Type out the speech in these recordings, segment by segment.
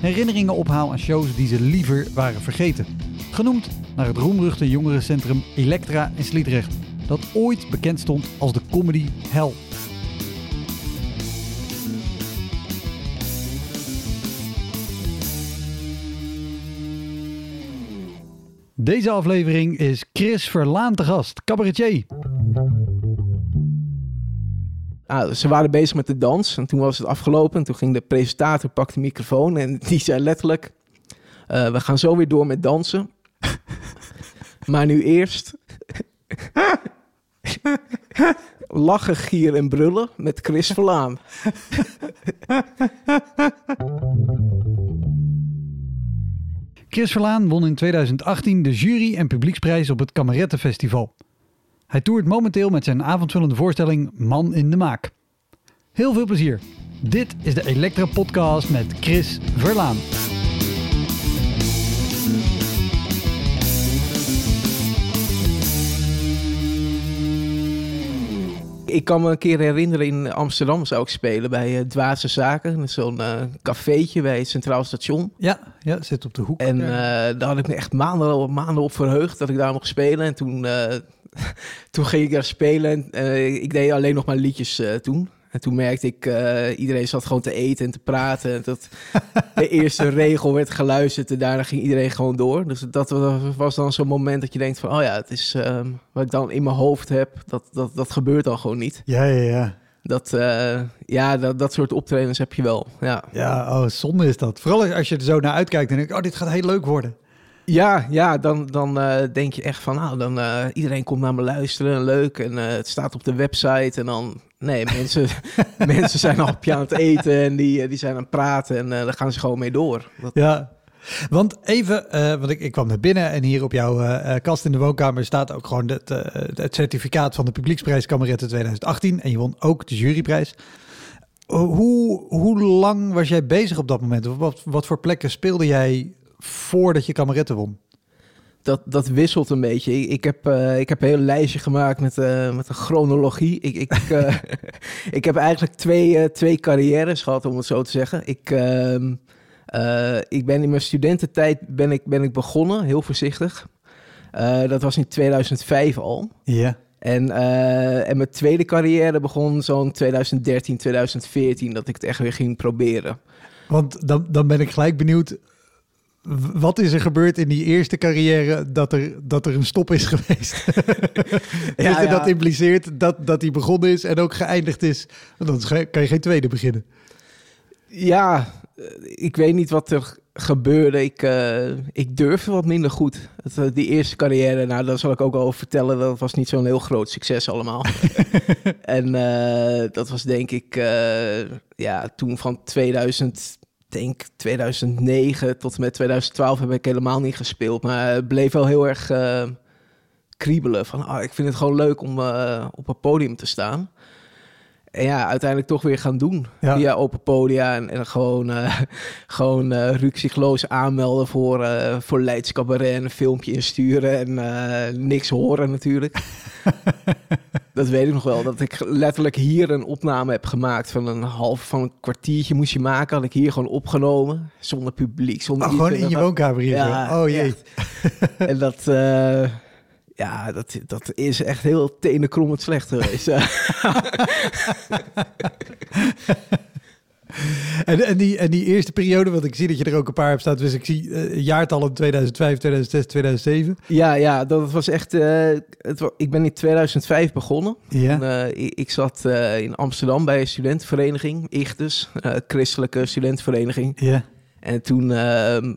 herinneringen ophaal aan shows die ze liever waren vergeten. Genoemd naar het roemruchte jongerencentrum Elektra in Sliedrecht, dat ooit bekend stond als de comedy hell. Deze aflevering is Chris Verlaan te gast, cabaretier. Ah, ze waren bezig met de dans en toen was het afgelopen. En toen ging de presentator, pakte de microfoon en die zei letterlijk... eh, we gaan zo weer door met dansen. maar nu eerst... Lachen, gieren en brullen met Chris Verlaan. Chris Verlaan won in 2018 de jury- en publieksprijs op het Kamerettenfestival. Hij toert momenteel met zijn avondvullende voorstelling Man in de Maak. Heel veel plezier. Dit is de Elektra Podcast met Chris Verlaan. Ik kan me een keer herinneren in Amsterdam zou ik spelen bij uh, Dwaze Zaken. Zo'n eh cafeetje bij het Centraal Station. Ja, ja, zit op de hoek. En eh, daar had ik me echt maanden, maanden op verheugd dat ik daar mocht spelen. En toen, toen ging ik daar spelen. En, eh, ik deed alleen nog maar liedjes eh, toen. En toen merkte ik, eh, iedereen zat gewoon te eten en te praten. En dat de eerste regel werd geluisterd en daarna ging iedereen gewoon door. Dus dat was- dan zo'n moment dat je denkt van... oh ja, het is ehm, wat ik dan in mijn hoofd heb, dat, dat, dat gebeurt dan gewoon niet. ja, ja, ja. Dat, ja, dat, dat soort optredens heb je wel, ja. Ja, oh, zonde is dat. Vooral als je er zo naar uitkijkt en denkt, oh, dit gaat heel leuk worden. Ja, ja dan, dan eh, denk je echt van, nou, dan, eh, iedereen komt naar me luisteren, leuk. En eh, het staat op de website en dan, nee, mensen, mensen zijn al op je aan het eten en die, die zijn aan het praten en daar gaan ze gewoon mee door. Dat, Ja, want even, want ik, ik kwam naar binnen en hier op jouw kast in de woonkamer staat ook gewoon het, het certificaat van de Publieksprijs Kameretten 2018. En je won ook de juryprijs. Hoe, hoe lang was jij bezig op dat moment? Wat, wat voor plekken speelde jij voordat je kameretten won? dat, dat wisselt een beetje. Ik, ik heb, eh, ik heb een heel lijstje gemaakt met, eh, met een chronologie. Ik, ik, eh, ik heb eigenlijk twee, twee carrières gehad, om het zo te zeggen. Ik, ehm, eh, ik ben in mijn studententijd ben ik, ben ik begonnen, heel voorzichtig. Dat was in 2005 al. Ja. En, en mijn tweede carrière begon zo'n 2013, 2014, dat ik het echt weer ging proberen. Want dan, dan ben ik gelijk benieuwd. Wat is er gebeurd in die eerste carrière dat er, dat er een stop is geweest? Ja, dat, ja. dat impliceert dat, dat die begonnen is en ook geëindigd is. Want dan kan je geen tweede beginnen. Ja, eh, ik weet niet wat er gebeurde. Ik, eh, ik durfde wat minder goed. Het, eh, die eerste carrière, nou, daar zal ik ook al over vertellen. Dat was niet zo'n heel groot succes allemaal. en dat was denk ik, ja, toen van 2000, denk 2009 tot en met 2012 heb ik helemaal niet gespeeld. Maar het bleef wel heel erg eh, kriebelen. Van, ah, ik vind het gewoon leuk om eh, op een podium te staan. En ja, uiteindelijk toch weer gaan doen. Ja. Via open podia en, en gewoon, eh gewoon rukzichtloos aanmelden voor, eh voor Leids Cabaret en een filmpje insturen en niks horen natuurlijk. dat weet ik nog wel, dat ik letterlijk hier een opname heb gemaakt van een half, van een kwartiertje moest je maken. Had ik hier gewoon opgenomen, zonder publiek, zonder Oh, gewoon in je woonkamer hier. Ja, zo. oh jee. En dat, ja, dat, dat is echt heel tenenkrommend slecht geweest. En, en, die, en die eerste periode, want ik zie dat je er ook een paar hebt staan. Dus ik zie uh, jaartallen 2005, 2006, 2007. Ja, ja, dat was echt... Uh, het, ik ben in 2005 begonnen. Ja. En, uh, ik, zat in Amsterdam bij een studentenvereniging, IGTUS, christelijke studentenvereniging. Ja. En toen ehm,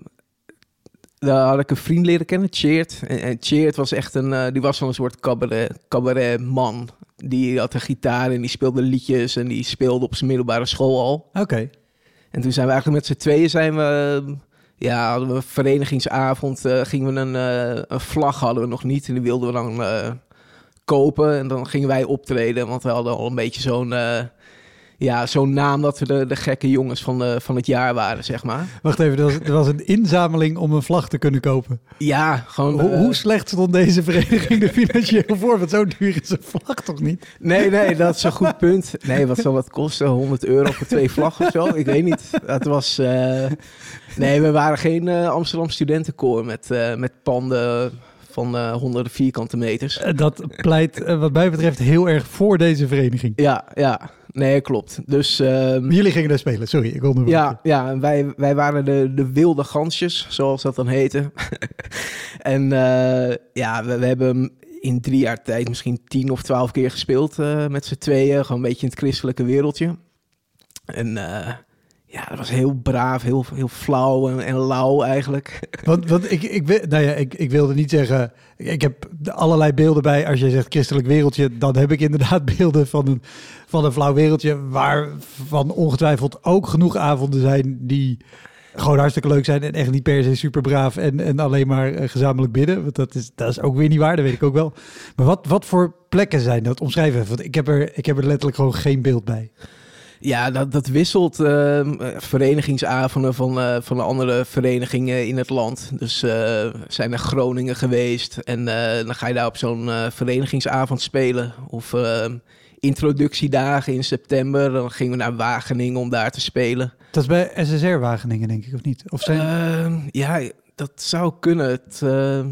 daar had ik een vriend leren kennen, Cheert. En, en Cheert was echt een, die was een soort cabaret, cabaret man. Die had een gitaar en die speelde liedjes en die speelde op zijn middelbare school al. Oké. Okay. En toen zijn we eigenlijk met z'n tweeën zijn we, ja, hadden we een verenigingsavond, uh, gingen we een, uh, een, vlag hadden we nog niet en die wilden we dan kopen en dan gingen wij optreden, want we hadden al een beetje zo'n ja, zo'n naam dat we de, de gekke jongens van, de, van het jaar waren, zeg maar. Wacht even, er was, er was een inzameling om een vlag te kunnen kopen. Ja, gewoon... Hoe, hoe slecht stond deze vereniging er financieel voor? Want zo duur is een vlag toch niet? Nee, nee, dat is een goed punt. Nee, wat zal dat kosten? 100 euro voor twee vlaggen of zo? Ik weet niet. Het was... Uh... Nee, we waren geen uh, Amsterdam studentenkoor met, met panden van uh, honderden vierkante meters. Dat pleit wat mij betreft heel erg voor deze vereniging. Ja, ja. Nee, klopt. Dus, um, Jullie gingen daar spelen, sorry. Ik ja, ja, wij, wij waren de, de wilde gansjes, zoals dat dan heette. en uh, ja, we, we, hebben in drie jaar tijd misschien tien of twaalf keer gespeeld uh, met z'n tweeën. Gewoon een beetje in het christelijke wereldje. En ja, dat was heel braaf, heel, heel flauw en, en lauw eigenlijk. Want, want ik, ik, nou ja, ik, ik wilde niet zeggen... Ik heb allerlei beelden bij. Als je zegt christelijk wereldje... dan heb ik inderdaad beelden van een, van een flauw wereldje... waarvan ongetwijfeld ook genoeg avonden zijn... die gewoon hartstikke leuk zijn en echt niet per se super braaf... en, en alleen maar uh, gezamenlijk bidden. Want dat is, dat is ook weer niet waar, dat weet ik ook wel. Maar wat, wat voor plekken zijn dat? Omschrijf even, want ik heb, er, ik heb er letterlijk gewoon geen beeld bij. Ja, dat, dat wisselt uh, verenigingsavonden van, uh, van de andere verenigingen in het land. Dus uh, zijn er Groningen geweest en dan ga je daar op zo'n verenigingsavond spelen. Of introductiedagen in september, dan gingen we naar Wageningen om daar te spelen. Dat is bij SSR Wageningen, denk ik, of niet? Of zijn... Ehm, ja, dat zou kunnen. Het,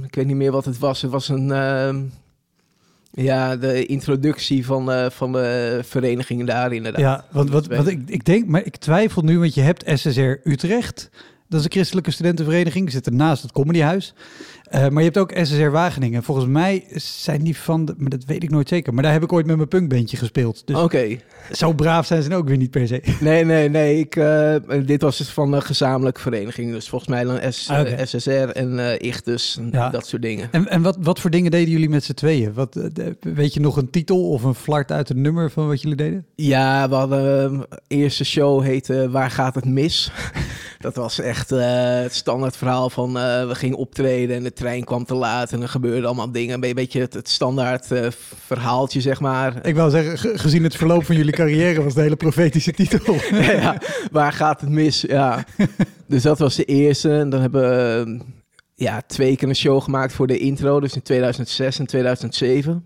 ik weet niet meer wat het was. Het was een ehm, ja, de introductie van, uh, van de verenigingen daar inderdaad. Ja, want wat, wat ik, ik denk, maar ik twijfel nu, want je hebt SSR Utrecht. Dat is een christelijke studentenvereniging. Zit er naast het comedyhuis. Uh, maar je hebt ook SSR Wageningen. Volgens mij zijn die van, de, maar dat weet ik nooit zeker. Maar daar heb ik ooit met mijn punkbandje gespeeld. Dus Oké. Zo braaf zijn ze ook weer niet per se. Nee, nee, nee. Ik, uh, dit was dus van een gezamenlijke vereniging. Dus volgens mij dan S, Ah. SSR en uh, Ichtus en Ja. dat soort dingen. En, en wat, wat voor dingen deden jullie met z'n tweeën? Wat, eh, weet je nog een titel of een flart uit een nummer van wat jullie deden? Ja, we hadden um, eerste show heette Waar gaat het mis? Dat was echt eh, het standaard verhaal van eh, we gingen optreden en de trein kwam te laat en er gebeurden allemaal dingen. Een beetje het, het standaard eh, verhaaltje, zeg maar. Ik wou zeggen, ge- gezien het verloop van jullie carrière was de hele profetische titel. ja, waar gaat het mis? Ja. Dus dat was de eerste. En dan hebben we ja, twee keer een show gemaakt voor de intro, dus in 2006 en 2007.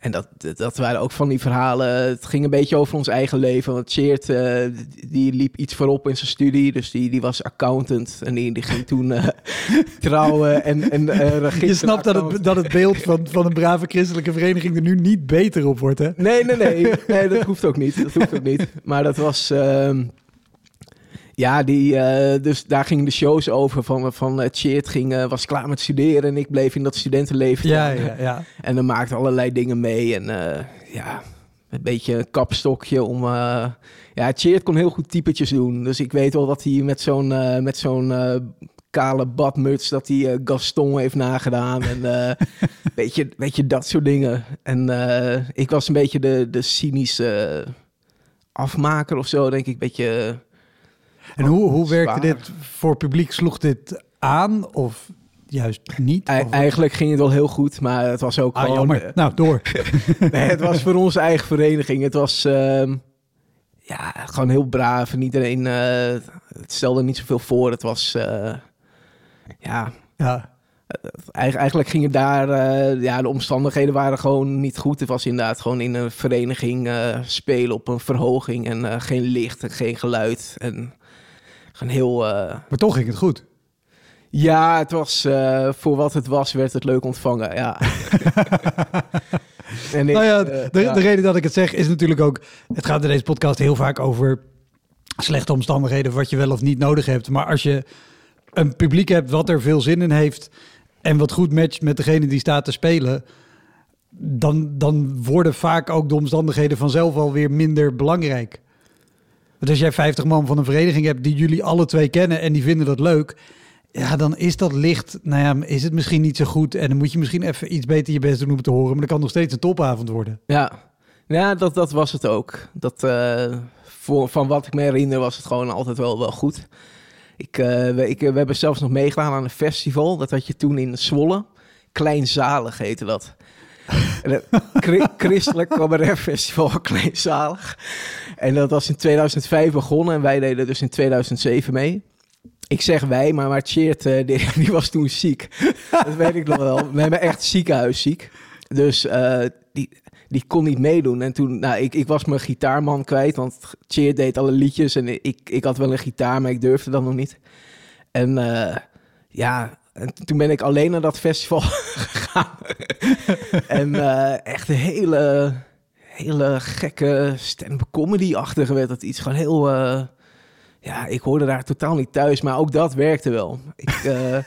En dat, dat waren ook van die verhalen. Het ging een beetje over ons eigen leven. Want Cheert, eh, die liep iets voorop in zijn studie. Dus die, die was accountant. En die, die ging toen eh, trouwen en, en eh, Je snapt dat het, dat het beeld van, van een brave christelijke vereniging er nu niet beter op wordt, hè? Nee, nee, nee. Nee, dat hoeft ook niet. Dat hoeft ook niet. Maar dat was... ehm, ja, die, eh, dus daar gingen de shows over van, van Cheert ging, eh, was klaar met studeren en ik bleef in dat studentenleven. Ja, ja, ja. En dan maakte allerlei dingen mee en eh, ja, een beetje een kapstokje om... ja, Cheert kon heel goed typetjes doen. Dus ik weet wel dat hij met zo'n met zo'n kale badmuts, dat hij Gaston heeft nagedaan en weet, je, weet je, dat soort dingen. En ik was een beetje de, de cynische afmaker of zo, denk ik. Beetje... En hoe, hoe werkte Zwaar. dit voor publiek? Sloeg dit aan of juist niet? Eigenlijk ging het wel heel goed, maar het was ook ah, gewoon... jammer. Nou, door. Nee, het was voor onze eigen vereniging. Het was ehm, ja, gewoon heel braaf. En iedereen eh, het stelde niet zoveel voor. Het was eh, ja, Ja. eigen- eigenlijk ging het daar. eh, ja, de omstandigheden waren gewoon niet goed. Het was inderdaad gewoon in een vereniging eh, spelen op een verhoging en eh, geen licht en geen geluid. En gewoon heel. eh, Maar toch ging het goed. ja, het was eh, voor wat het was, werd het leuk ontvangen. Ja. en ik, nou ja, eh, de, ja. de reden dat ik het zeg is natuurlijk ook... Het gaat in deze podcast heel vaak over slechte omstandigheden wat je wel of niet nodig hebt. Maar als je een publiek hebt wat er veel zin in heeft en wat goed matcht met degene die staat te spelen, dan, dan worden vaak ook de omstandigheden vanzelf alweer minder belangrijk. Want als jij 50 man van een vereniging hebt die jullie alle twee kennen en die vinden dat leuk, ja, dan is dat licht, nou ja, is het misschien niet zo goed en dan moet je misschien even iets beter je best doen om te horen, maar dat kan nog steeds een topavond worden. Ja, ja dat, dat was het ook. Dat, uh, voor, van wat ik me herinner was het gewoon altijd wel, wel goed. Ik, uh, we, ik, we hebben zelfs nog meegedaan aan een festival. Dat had je toen in Zwolle. Kleinzalig heette dat. Christelijk Cabaret Festival Kleinzalig. En dat was in 2005 begonnen en wij deden dus in 2007 mee. Ik zeg wij, maar, Cheert, uh, die, die, was toen ziek. dat weet ik nog wel. We hebben echt ziekenhuisziek. Dus uh, die, die kon niet meedoen. En toen, nou, ik, ik was mijn gitaarman kwijt, want Cheer deed alle liedjes en ik, ik had wel een gitaar, maar ik durfde dan nog niet. En uh, ja, en toen ben ik alleen naar dat festival gegaan. en uh, echt een hele, hele gekke stand-up comedy-achtige werd het iets. Gewoon heel... Uh, ja, ik hoorde daar totaal niet thuis, maar ook dat werkte wel. Ik, uh,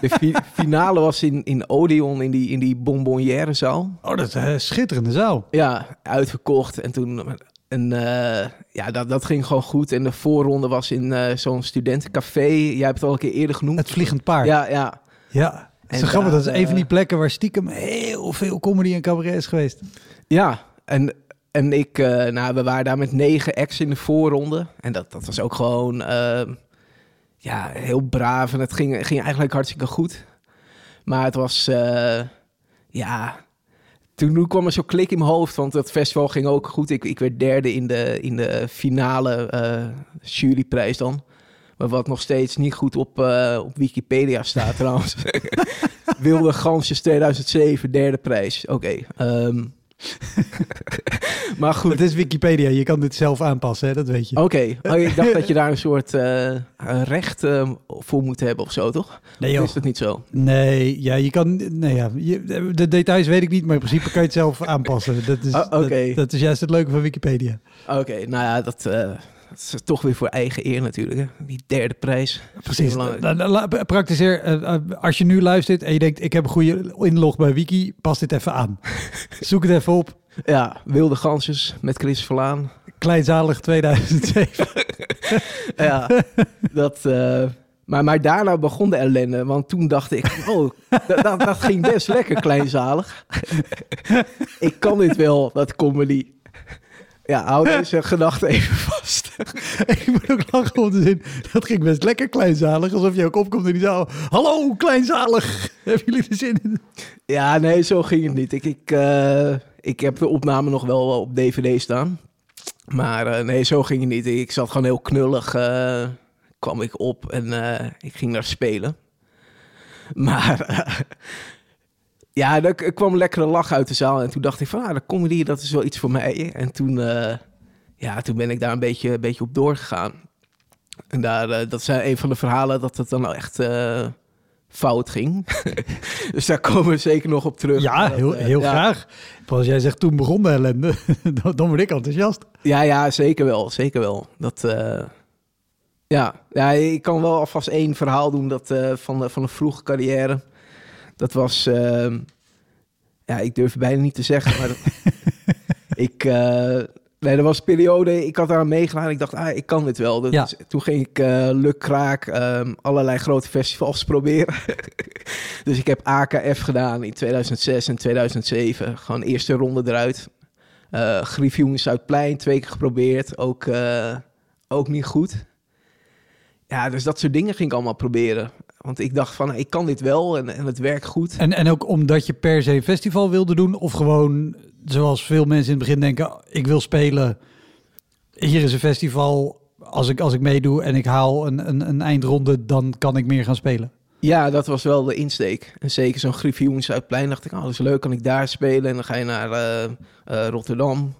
de finale was in, in Odeon, in die, in die bonbonnière zaal. Oh, dat is een schitterende zaal. Ja, uitverkocht. En toen... En uh, ja, dat, dat ging gewoon goed. En de voorronde was in uh, zo'n studentencafé. Jij hebt het al een keer eerder genoemd. Het Vliegend Paard. Ja, ja. Ja, en zo grappig. Dat is een van die plekken waar stiekem heel veel comedy en cabaret is geweest. Ja, en, en ik... Uh, nou, we waren daar met negen acts in de voorronde. En dat, dat was ook gewoon ja, heel braaf en het ging, ging eigenlijk hartstikke goed. Maar het was, ja, toen kwam er zo'n klik in mijn hoofd, want het festival ging ook goed. Ik, ik werd derde in de, in de finale uh, juryprijs dan. Maar wat nog steeds niet goed op, uh, op Wikipedia staat trouwens. Wilde Gansjes 2007, derde prijs. Oké. Okay, um, maar goed. Het is Wikipedia, je kan dit zelf aanpassen, hè? dat weet je. Oké, okay. oh, ik dacht dat je daar een soort uh, recht uh, voor moet hebben of zo, toch? Nee, joh. Of is dat niet zo? Nee, ja, je kan, nee, ja, je, de details weet ik niet, maar in principe kan je het zelf aanpassen. Dat is, oh, okay. dat, dat, is juist het leuke van Wikipedia. Oké, nou ja, dat... Uh, dat is toch weer voor eigen eer natuurlijk. Hè? Die derde prijs. Precies. Praktiseer. Als je nu luistert en je denkt... ik heb een goede inlog bij Wiki... pas dit even aan. Zoek het even op. Ja, Wilde Gansjes met Chris Verlaan. Kleinzalig 2007. ja, dat... Uh, maar, maar daarna begon de ellende. Want toen dacht ik, oh, dat, dat, dat ging best lekker kleinzalig. ik kan dit wel, dat comedy. Ja, hou deze gedachte even vast. ik moet ook lachen om de zin. Dat ging best lekker kleinzalig. Alsof je ook opkomt in die zaal. Hallo, kleinzalig. Hebben jullie er zin in? Ja, nee, zo ging het niet. Ik, ik, uh, ik heb de opname nog wel op DVD staan. Maar uh, nee, zo ging het niet. Ik zat gewoon heel knullig. Uh, kwam ik op en ik ging daar spelen. Maar ja, er kwam een lekkere lach uit de zaal. En toen dacht ik van, ah, de comedy, dat is wel iets voor mij. En toen, uh, ja, toen ben ik daar een beetje, een beetje op doorgegaan. En daar, uh, dat zijn een van de verhalen dat het dan echt uh, fout ging. dus daar komen we zeker nog op terug. Ja, heel, heel ja. graag. Als jij zegt toen begon de ellende, dan, dan word ik enthousiast. Ja, ja, zeker wel. Zeker wel. Dat, ja. ja, ik kan wel alvast één verhaal doen dat, van, van een vroege carrière. Dat was, uh, ja, ik durf bijna niet te zeggen, maar ik, uh, nee, er was een periode, ik had daar meegedaan. Ik dacht, ah, ik kan dit wel. Dat, ja. Toen ging ik uh, um, allerlei grote festivals proberen. dus ik heb AKF gedaan in 2006 en 2007. Gewoon eerste ronde eruit. Uh, Griffioen in Zuidplein, twee keer geprobeerd. Ook, ook niet goed. Ja, dus dat soort dingen ging ik allemaal proberen. Want ik dacht van, ik kan dit wel en, en het werkt goed. En, en ook omdat je per se een festival wilde doen? Of gewoon, zoals veel mensen in het begin denken, ik wil spelen. Hier is een festival. Als ik, als ik meedoe en ik haal een, een, een eindronde, dan kan ik meer gaan spelen. Ja, dat was wel de insteek. En zeker zo'n Griffioens uit Plein dacht ik, oh, dat is leuk, kan ik daar spelen. En dan ga je naar uh, uh, Rotterdam,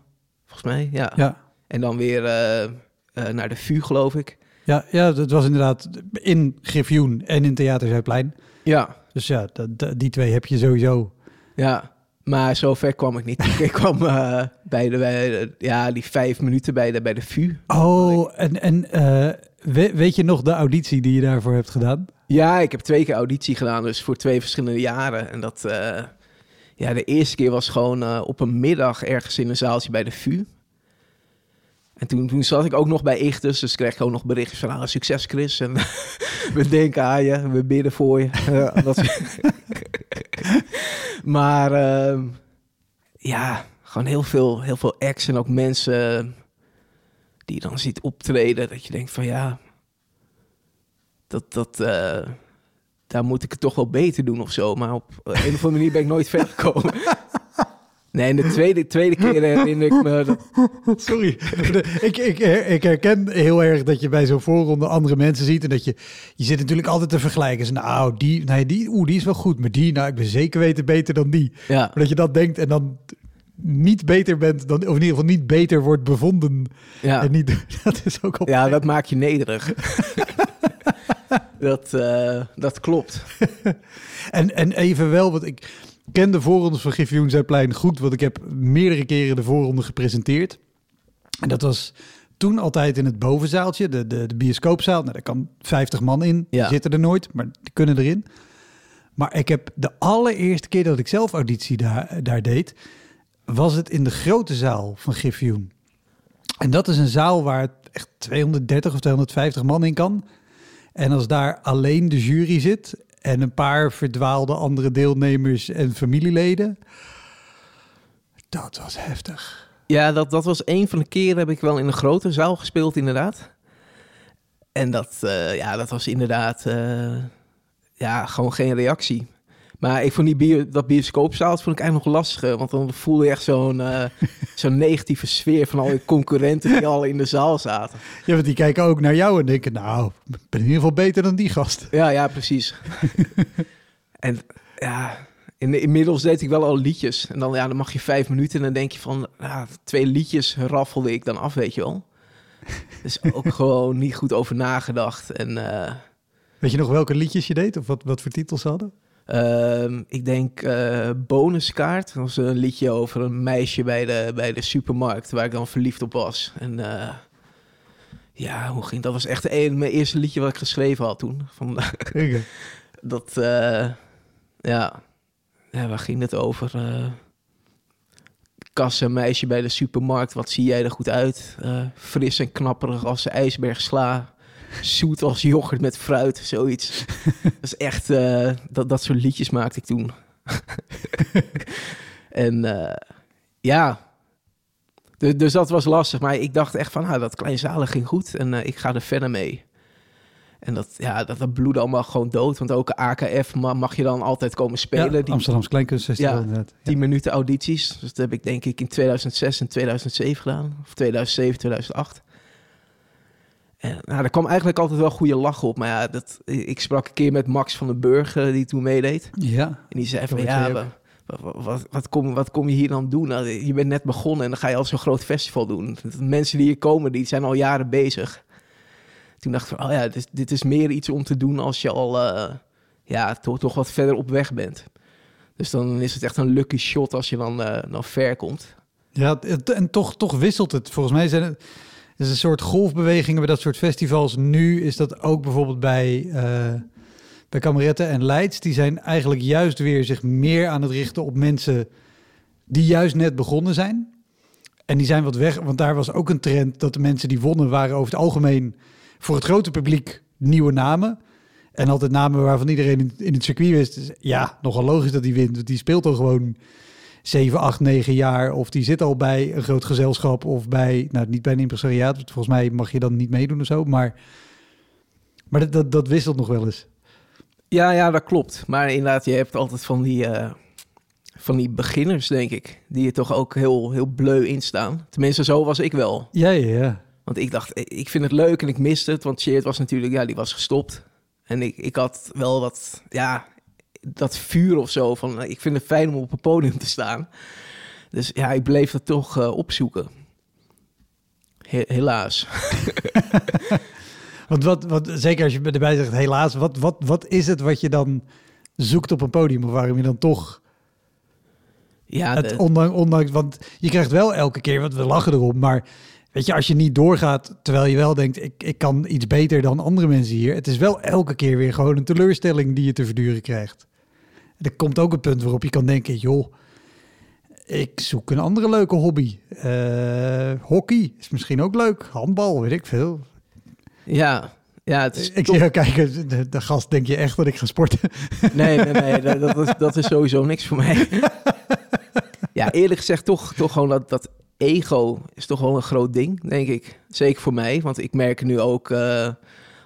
volgens mij. Ja. ja. En dan weer uh, naar de VU, geloof ik. Ja, ja, dat was inderdaad in Griffioen en in Theater Zuidplein. Ja. Dus ja, die twee heb je sowieso. Ja, Maar zover kwam ik niet. ik kwam eh, bij, de, bij de- ja, die vijf minuten bij de, bij de VU. Oh, en, en eh, we- weet je nog de auditie die je daarvoor hebt gedaan? Ja, ik heb twee keer auditie gedaan, dus voor twee verschillende jaren. En dat, eh, ja, de eerste keer was gewoon op een middag ergens in een zaaltje bij de VU. En toen, toen zat ik ook nog bij Ichtus, dus kreeg ik ook nog berichtjes van, ah, succes Chris. En we denken aan je, we bidden voor je. Dat- maar ehm, ja, gewoon heel veel, heel veel acts en ook mensen die je dan ziet optreden. Dat je denkt van ja, dat, dat, eh, daar moet ik het toch wel beter doen of zo. Maar op een of andere manier ben ik nooit verder gekomen. Nee, de tweede, tweede keer herinner ik me... Dat, Sorry. ik, ik, ik herken heel erg dat je bij zo'n voorronde andere mensen ziet. En dat je, je zit natuurlijk altijd te vergelijken. Dus, nou, die, nee, die, oeh, die is wel goed. Maar die, nou, ik ben zeker weten beter dan die. ja, Maar dat je dat denkt en dan niet beter bent dan, of in ieder geval niet beter wordt bevonden. ja. En niet, dat is ook al. ja, dat maakt je nederig. dat, eh, dat klopt. En, en even wel, want ik ken de voorrondes van Griffioen Zuidplein goed, want ik heb meerdere keren de voorronde gepresenteerd. En dat was toen altijd in het bovenzaaltje, de, de, de bioscoopzaal. Nou, daar kan 50 man in, die Ja. zitten er nooit, maar die kunnen erin. Maar ik heb de allereerste keer dat ik zelf auditie daar, daar deed, was het in de grote zaal van Griffioen. En dat is een zaal waar het echt 230 of 250 man in kan. En als daar alleen de jury zit en een paar verdwaalde andere deelnemers en familieleden, dat was heftig. Ja, dat, dat was een van de keren heb ik wel in een grote zaal gespeeld, inderdaad. En dat, eh, ja, dat was inderdaad eh, ja, gewoon geen reactie. Maar ik vond die bio, dat bioscoopzaal vond ik eigenlijk nog lastiger. Want dan voelde je echt zo'n eh, zo'n negatieve sfeer van al die concurrenten die al in de zaal zaten. Ja, want die kijken ook naar jou en denken, nou, ik ben in ieder geval beter dan die gast. Ja, ja, precies. en ja, in, inmiddels deed ik wel al liedjes. En dan, ja, dan mag je vijf minuten en dan denk je van... Ja, twee liedjes raffelde ik dan af, weet je wel. Dus ook gewoon niet goed over nagedacht. En eh, Weet je nog welke liedjes je deed of wat, wat voor titels ze hadden? Ehm, ik denk eh, Bonuskaart. Dat was een liedje over een meisje bij de, bij de supermarkt... waar ik dan verliefd op was. En eh, ja, hoe ging dat? was echt een, mijn eerste liedje wat ik geschreven had toen. Van. Dat, eh, ja. ja, waar ging het over? Eh kassenmeisje bij de supermarkt, wat zie jij er goed uit? Fris en knapperig als de ijsberg sla. Zoet als yoghurt met fruit, zoiets. dat is echt, eh, dat, dat soort liedjes maakte ik toen. en eh, ja, dus, dus dat was lastig. Maar ik dacht echt van, nou, dat kleinzalen ging goed en eh, ik ga er verder mee. En dat, ja, dat, dat bloedde allemaal gewoon dood. Want ook AKF ma- mag je dan altijd komen spelen. Ja, die Amsterdamse Kleinkunstfestival Ja, inderdaad. 10 minuten audities. Dus dat heb ik denk ik in 2006 en 2007 gedaan. Of 2007, 2008. En nou, er kwam eigenlijk altijd wel goede lachen op. Maar ja, dat, ik sprak een keer met Max van den Burg, eh, die toen meedeed. Ja, En die zei van, ja, weet wa- jij wa- wa- wat, wat, kom, wat kom je hier dan doen? Nou, je bent net begonnen en dan ga je al zo'n groot festival doen. De Mensen die hier komen, die zijn al jaren bezig. Toen dacht ik van, oh ja, dit, is- dit is meer iets om te doen als je al eh, ja, toch, toch wat verder op weg bent. Dus dan is het echt een lucky shot als je dan, eh, dan ver komt. ja en toch, toch wisselt het. Volgens mij zijn het is een soort golfbewegingen bij dat soort festivals. Nu is dat ook bijvoorbeeld bij, eh bij Kameretten en Leids. Die zijn eigenlijk juist weer zich meer aan het richten op mensen die juist net begonnen zijn. En die zijn wat weg, want daar was ook een trend dat de mensen die wonnen waren over het algemeen voor het grote publiek nieuwe namen. En altijd namen waarvan iedereen in, het circuit wist. Dus ja, nogal logisch dat die wint. Want die speelt al gewoon 7, 8, 9 jaar. Of die zit al bij een groot gezelschap. Of bij, nou niet bij een impresariaat. Volgens mij mag je dan niet meedoen of zo. Maar, maar dat, dat, dat wisselt nog wel eens. Ja, ja, dat klopt. Maar inderdaad, je hebt altijd van die, eh, van die beginners, denk ik. Die er toch ook heel, heel bleu in staan. Tenminste, zo was ik wel. Ja, ja, ja. Want ik dacht, ik vind het leuk en ik miste het. Want Cheert was natuurlijk, ja, die was gestopt. En ik, ik had wel wat, ja, dat vuur of zo. Van, eh, ik vind het fijn om op een podium te staan. Dus ja, ik bleef dat toch eh, opzoeken. He- helaas. Want wat, wat, zeker als je erbij zegt, helaas, wat, wat, wat is het wat je dan zoekt op een podium? Of waarom je dan toch... Ja, Het, de- ondanks, ondanks, want je krijgt wel elke keer, want we lachen erom, maar weet je, als je niet doorgaat, terwijl je wel denkt, ik, ik kan iets beter dan andere mensen hier. Het is wel elke keer weer gewoon een teleurstelling die je te verduren krijgt. Er komt ook een punt waarop je kan denken, joh, ik zoek een andere leuke hobby. Eh, hockey is misschien ook leuk. Handbal, weet ik veel. ja, ja, het is Ik zie jou kijken, de, de gast denk je echt dat ik ga sporten. Nee, nee, nee, dat, dat, is, dat is sowieso niks voor mij. ja, eerlijk gezegd, toch, toch gewoon dat, dat ego is toch wel een groot ding, denk ik. Zeker voor mij, want ik merk nu ook, eh,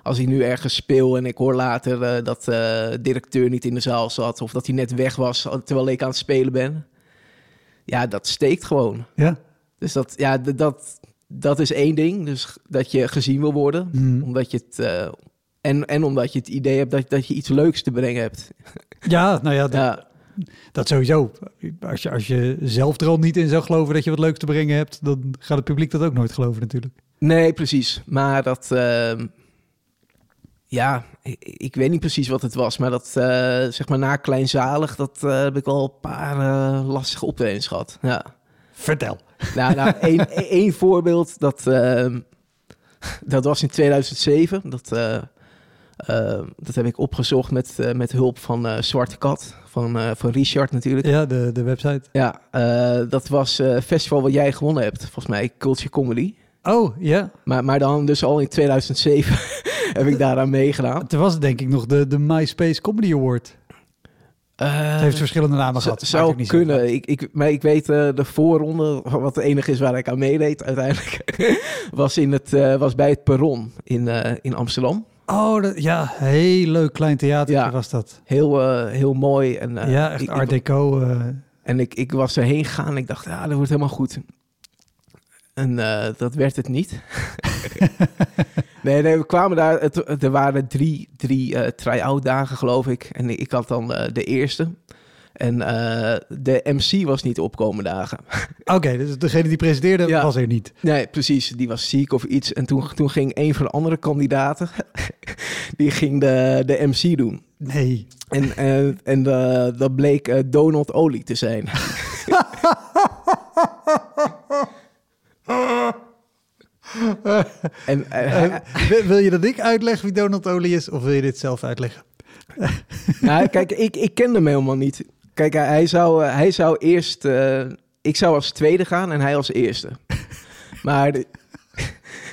als ik nu ergens speel en ik hoor later eh, dat de directeur niet in de zaal zat of dat hij net weg was terwijl ik aan het spelen ben. Ja, dat steekt gewoon. Ja. Dus dat, ja, dat, dat is één ding. Dus dat je gezien wil worden. Hmm. Omdat je het. eh, en, en omdat je het idee hebt dat, dat je iets leuks te brengen hebt. Ja, nou ja, dat, Ja, dat sowieso. Als je, als je zelf er al niet in zou geloven dat je wat leuks te brengen hebt, dan gaat het publiek dat ook nooit geloven natuurlijk. nee, precies. Maar dat. ehm, ja, ik, ik weet niet precies wat het was. Maar dat, eh, zeg maar, na kleinzalig, dat eh, heb ik wel een paar eh, lastige optredens gehad. Ja. Vertel. Nou, nou één, één voorbeeld, dat, ehm, dat was in 2007. Dat, eh, eh, dat heb ik opgezocht met, eh, met hulp van eh, Zwarte Kat, van, eh, van Richard natuurlijk. Ja, de, de website. Ja, eh, dat was eh, festival wat jij gewonnen hebt, volgens mij, Culture Comedy. Oh, ja. Maar, maar dan dus al in 2007 heb ik daaraan meegedaan. Toen was het denk ik nog de, de MySpace Comedy Award. Eh, Het heeft verschillende namen gehad. Zou niet kunnen. Ik, ik, maar ik weet eh, de voorronde, wat het enige is waar ik aan meedeed uiteindelijk, was, in het, eh, was bij het Perron in, eh, in Amsterdam. Oh, dat, ja. Heel leuk klein theater Ja. was dat. Heel, eh, heel mooi. En, eh, ja, echt ik, art deco. eh. en ik, ik was erheen gegaan en ik dacht, ja, dat wordt helemaal goed. En eh, dat werd het niet. nee, nee, we kwamen daar. Het, er waren drie, drie eh try-out dagen, geloof ik. En ik had dan eh, de eerste. En eh, de MC was niet opkomen dagen. Oké, dus degene die presenteerde Ja. was er niet. Nee, precies. Die was ziek of iets. En toen, toen ging een van de andere kandidaten, die ging de, de MC doen. Nee. En, en eh, dat bleek Donald Olie te zijn. en eh, Eh, wil- je dat ik uitleg wie Donald Olie is, of wil je dit zelf uitleggen? nou, kijk, ik, ik kende hem helemaal niet. Kijk, hij, zou, eh, hij zou eerst... ik zou als tweede gaan en hij als eerste. Maar de,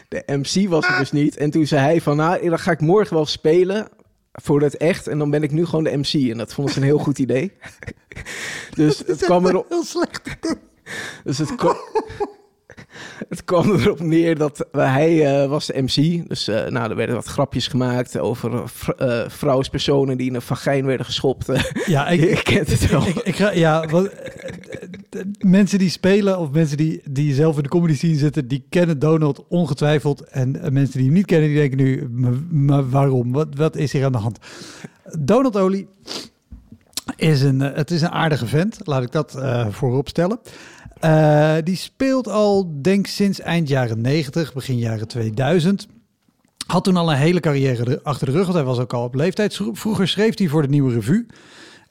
de MC was er dus niet. En toen zei hij van, nou, dan ga ik morgen wel spelen voor het echt. En dan ben ik nu gewoon de MC. En dat vond ik een heel goed idee. dus het kwam erop... Heel slecht. Dus het kwam, het kwam erop neer dat hij eh, was de MC. Dus eh, nou, er werden wat grapjes gemaakt over eh, vrouwspersonen die in een vagijn werden geschopt. Ja, ik, ik, kent het wel. Ik, ja, wat, mensen die spelen of mensen die, die zelf in de comedy scene zitten, die kennen Donald ongetwijfeld. En mensen die hem niet kennen, die denken nu, "Maar- waarom? Wat, wat is hier aan de hand? Donald Olie is een, het is een aardige vent, laat ik dat voorop stellen. Eh, die speelt al, denk sinds eind jaren 90, begin jaren 2000. Had toen al een hele carrière er- achter de rug, want hij was ook al op leeftijd. Vroeger schreef hij voor de Nieuwe Revue.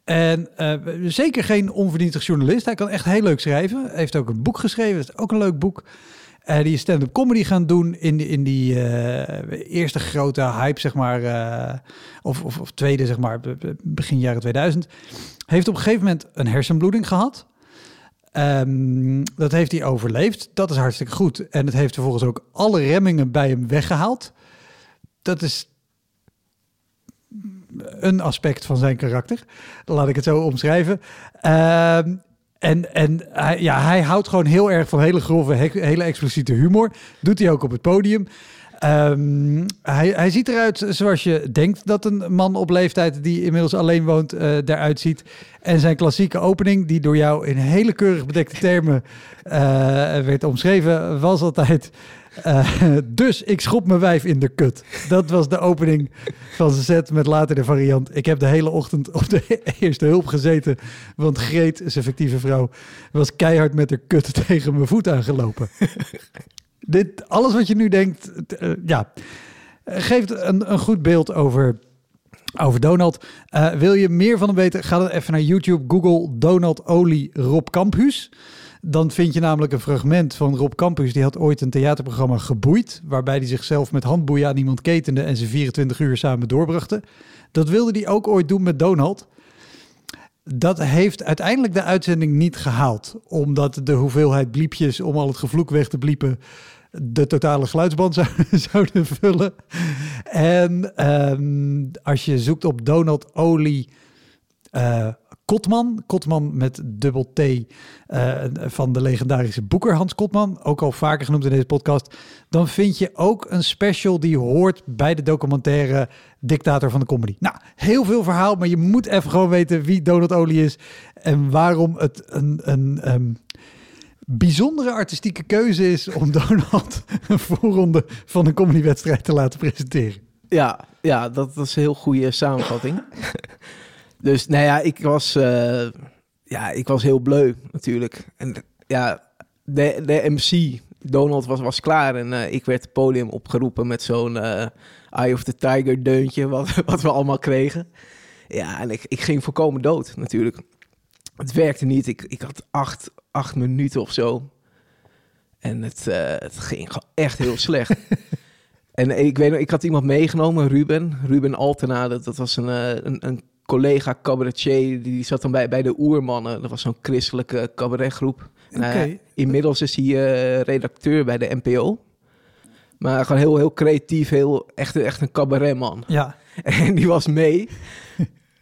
En eh, zeker geen onverdientig journalist. Hij kan echt heel leuk schrijven. Hij heeft ook een boek geschreven. Dat is ook een leuk boek. Eh, die is stand-up comedy gaan doen in, die- in die eerste grote hype, zeg maar. of, of, of tweede, zeg maar, be- be- begin jaren 2000. Heeft op een gegeven moment een hersenbloeding gehad. Ehm, dat heeft hij overleefd. Dat is hartstikke goed. En het heeft vervolgens ook alle remmingen bij hem weggehaald. Dat is een aspect van zijn karakter. Laat ik het zo omschrijven. Ehm, en en hij, ja, hij houdt gewoon heel erg van hele grove, he- hele expliciete humor. Doet hij ook op het podium. Ehm, hij, hij ziet eruit zoals je denkt dat een man op leeftijd die inmiddels alleen woont eh eruit ziet. En zijn klassieke opening, die door jou in hele keurig bedekte termen eh, werd omschreven, was altijd... eh, dus ik schop mijn wijf in de kut. Dat was de opening van zijn set met later de variant. Ik heb de hele ochtend op de eerste hulp gezeten. Want Greet, zijn fictieve vrouw, was keihard met haar kut tegen mijn voet aangelopen. Dit, alles wat je nu denkt, eh, ja, eh, geeft een, een goed beeld over Over Donald. Uh, wil je meer van hem weten? Ga dan even naar YouTube. Google Donald Olie Rob Campus. Dan vind je namelijk een fragment van Rob Campus. Die had ooit een theaterprogramma Geboeid. Waarbij hij zichzelf met handboeien aan iemand ketende en ze 24 uur samen doorbrachten. Dat wilde hij ook ooit doen met Donald. Dat heeft uiteindelijk de uitzending niet gehaald. Omdat de hoeveelheid bliepjes om al het gevloek weg te bliepen de totale geluidsband zou, zouden vullen. En ehm, als je zoekt op Donald Olie uh, Kotman, Kotman met dubbel T uh, van de legendarische boeker Hans Kotman, ook al vaker genoemd in deze podcast, dan vind je ook een special die hoort bij de documentaire Dictator van de Comedy. Nou, heel veel verhaal, maar je moet even gewoon weten wie Donald Olie is en waarom het een, een um, bijzondere artistieke keuze is om Donald een voorronde van een comedywedstrijd te laten presenteren. Ja, ja dat, was een heel goede samenvatting. dus nou ja, ik was, uh, ja, ik was heel bleu natuurlijk. En ja, de, de MC, Donald, was, was klaar en uh, ik werd het podium opgeroepen met zo'n uh, Eye of the Tiger deuntje, wat, wat we allemaal kregen. Ja, en ik, ik ging voorkomen dood natuurlijk. Het werkte niet. Ik, ik had acht, acht minuten of zo. En het, uh, het ging echt heel slecht. en ik weet nog, ik had iemand meegenomen, Ruben. Ruben Altena, dat, dat was een, uh, een, een, collega cabaretier. Die zat dan bij, bij de Oermannen. Dat was zo'n christelijke cabaretgroep. Okay. Uh, inmiddels is hij uh, redacteur bij de NPO. Maar gewoon heel, heel creatief, heel, echt, echt een cabaretman. Ja. En die was mee.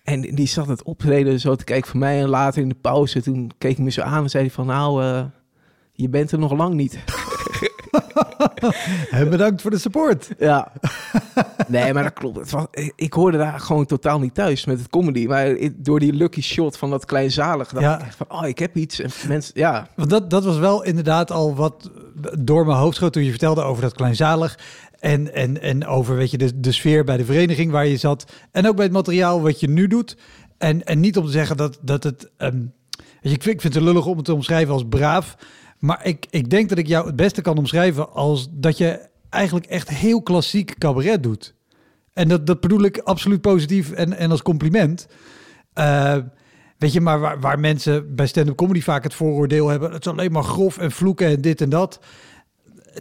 En die zat het optreden zo te kijken van mij. En later in de pauze, toen keek hij me zo aan en zei hij van... Nou, uh, je bent er nog lang niet. en bedankt voor de support. Ja. Nee, maar dat klopt. Het was, ik hoorde daar gewoon totaal niet thuis met het comedy. Maar door die lucky shot van dat kleinzalig dacht ja. ik echt van... Oh, ik heb iets. En mensen, ja. Want dat, dat was wel inderdaad al wat door mijn hoofd schoot toen je vertelde over dat kleinzalig. En, en, en over weet je, de, sfeer bij de vereniging waar je zat. En ook bij het materiaal wat je nu doet. En, en niet om te zeggen dat, dat het. Weet je, ik, vind, het lullig om het te omschrijven als braaf. Maar ik, ik denk dat ik jou het beste kan omschrijven als dat je eigenlijk echt heel klassiek cabaret doet. En dat, dat bedoel ik absoluut positief en, en als compliment. Uh, weet je, maar waar, waar mensen bij stand-up comedy vaak het vooroordeel hebben... het is alleen maar grof en vloeken en dit en dat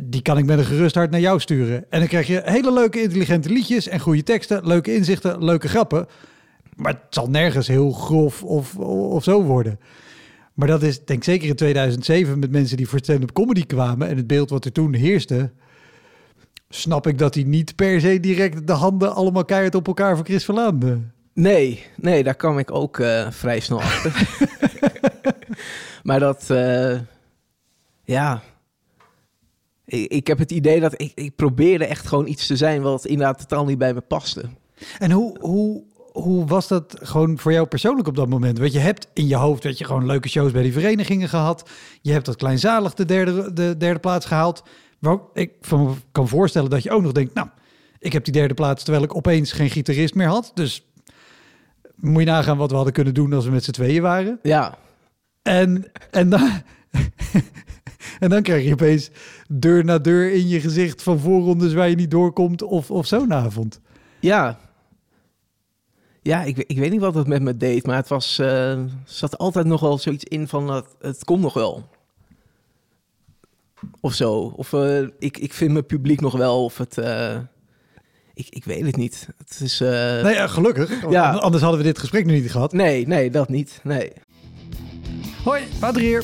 die kan ik met een gerust hart naar jou sturen. En dan krijg je hele leuke, intelligente liedjes en goede teksten, leuke inzichten, leuke grappen. Maar het zal nergens heel grof of, of zo worden. Maar dat is, denk ik, zeker in 2007 met mensen die voor stand-up comedy kwamen en het beeld wat er toen heerste, snap ik dat hij niet per se direct de handen allemaal keihard op elkaar voor Chris Verlaande. Nee, nee, daar kwam ik ook uh, vrij snel achter. maar dat, uh, ja, ik, ik heb het idee dat ik, ik probeerde echt gewoon iets te zijn wat inderdaad totaal niet bij me paste. En hoe, hoe, hoe was dat gewoon voor jou persoonlijk op dat moment? Want je hebt in je hoofd dat je gewoon leuke shows bij die verenigingen gehad. Je hebt dat kleinzalig de derde, de derde plaats gehaald. Waar ik van kan voorstellen dat je ook nog denkt, nou, ik heb die derde plaats terwijl ik opeens geen gitarist meer had. Dus moet je nagaan wat we hadden kunnen doen als we met z'n tweeën waren. Ja. En, en dan, en dan krijg je opeens deur na deur in je gezicht van voorrondes waar je niet doorkomt of, of zo'n avond. Ja. Ja, ik, ik weet niet wat het met me deed, maar het was, uh, zat altijd nog wel zoiets in van dat het komt nog wel. Of zo. Of uh, ik, ik vind mijn publiek nog wel, of het... Uh, ik, ik weet het niet. Het is, uh... Nee, ja, gelukkig. Ja. Anders hadden we dit gesprek nu niet gehad. Nee, nee, dat niet. Nee. Hoi, Wouter hier.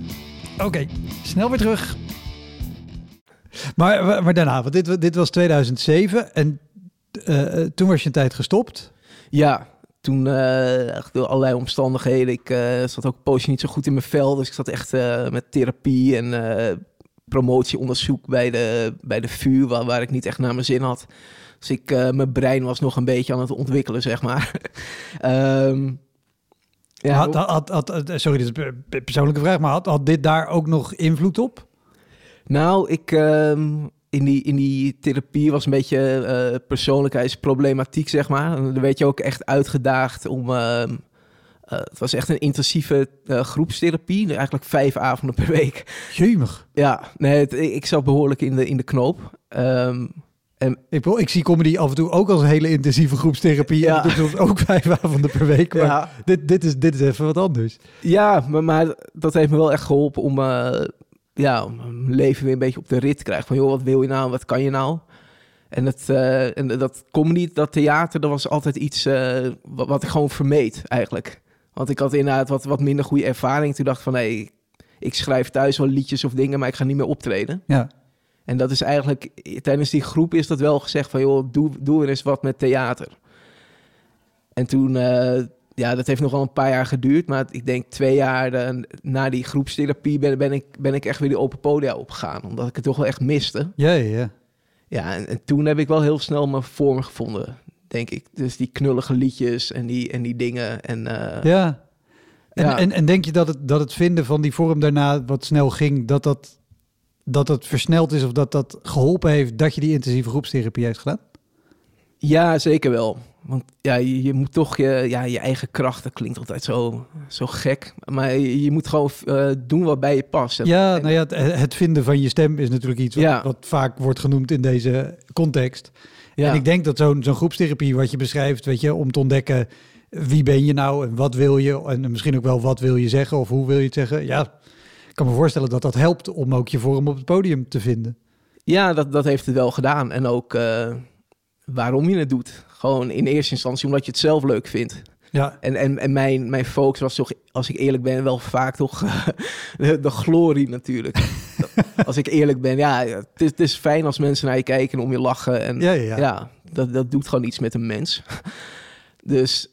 Oké, snel weer terug. Maar, maar daarna, want dit, dit was 2007 en uh, toen was je een tijd gestopt. Ja, toen uh, door allerlei omstandigheden. Ik zat ook een poosje niet zo goed in mijn vel, dus ik zat echt met therapie en promotieonderzoek bij de, bij de VU, waar, ik niet echt naar mijn zin had. Dus ik, eh, mijn brein was nog een beetje aan het ontwikkelen, zeg maar. Ehm, ja, Had, had, had, had- sorry, dit is een persoonlijke vraag, maar had, dit daar ook nog invloed op? Nou, ik ehm, in, die, in die therapie was een beetje eh, persoonlijkheidsproblematiek, zeg maar. Dan werd je ook echt uitgedaagd om. ehm, eh, het was echt een intensieve eh, groepstherapie, eigenlijk vijf avonden per week. Jemig. Ja, nee, het- ik ik zat behoorlijk in de, in de knoop. Ehm, Ik, ik zie comedy af en toe ook als een hele intensieve groepstherapie. Ja. En dat ook vijf avonden per week. Maar ja, dit, dit, is, dit is even wat anders. ja maar, maar dat heeft me wel echt geholpen om, eh, ja, om mijn leven weer een beetje op de rit te krijgen. Van joh, wat wil je nou, wat kan je nou? En, het, eh, en dat comedy, dat theater, dat was altijd iets eh, wat, wat ik gewoon vermeed eigenlijk. Want ik had inderdaad wat, wat minder goede ervaring. Toen dacht ik van, hé, ik schrijf thuis wel liedjes of dingen, maar ik ga niet meer optreden. Ja. En dat is eigenlijk, tijdens die groep is dat wel gezegd van, joh, doe, doe er eens wat met theater. En toen, eh, ja, dat heeft nog wel een paar jaar geduurd, maar ik denk twee jaar na die groepstherapie ben, ben, ik, ben ik echt weer die open podia opgegaan, omdat ik het toch wel echt miste. Ja, ja, ja. Ja, en, en toen heb ik wel heel snel mijn vorm gevonden, denk ik. Dus die knullige liedjes en die, en die dingen. En, eh, ja. En, Ja. En, en denk je dat het, dat het vinden van die vorm daarna wat snel ging, dat dat, dat het versneld is of dat dat geholpen heeft dat je die intensieve groepstherapie heeft gedaan? Ja, zeker wel. Want ja, je, je moet toch je, ja, je eigen kracht, dat klinkt altijd zo, zo gek. Maar je, je moet gewoon eh, doen wat bij je past. Ja, nou ja, het, het vinden van je stem is natuurlijk iets wat, Ja. wat vaak wordt genoemd in deze context. ja. En ik denk dat zo'n zo'n groepstherapie wat je beschrijft, weet je, om te ontdekken wie ben je nou en wat wil je en misschien ook wel wat wil je zeggen of hoe wil je het zeggen. Ja, ik kan me voorstellen dat dat helpt om ook je vorm op het podium te vinden. Ja, dat, dat heeft het wel gedaan. En ook eh, waarom je het doet. Gewoon in eerste instantie omdat je het zelf leuk vindt. Ja, En, en, en mijn, mijn focus was toch, als ik eerlijk ben, wel vaak toch de, de glorie natuurlijk. als ik eerlijk ben, ja, het is, het is fijn als mensen naar je kijken en om je lachen. En ja, ja. ja. ja, dat, dat doet gewoon iets met een mens. dus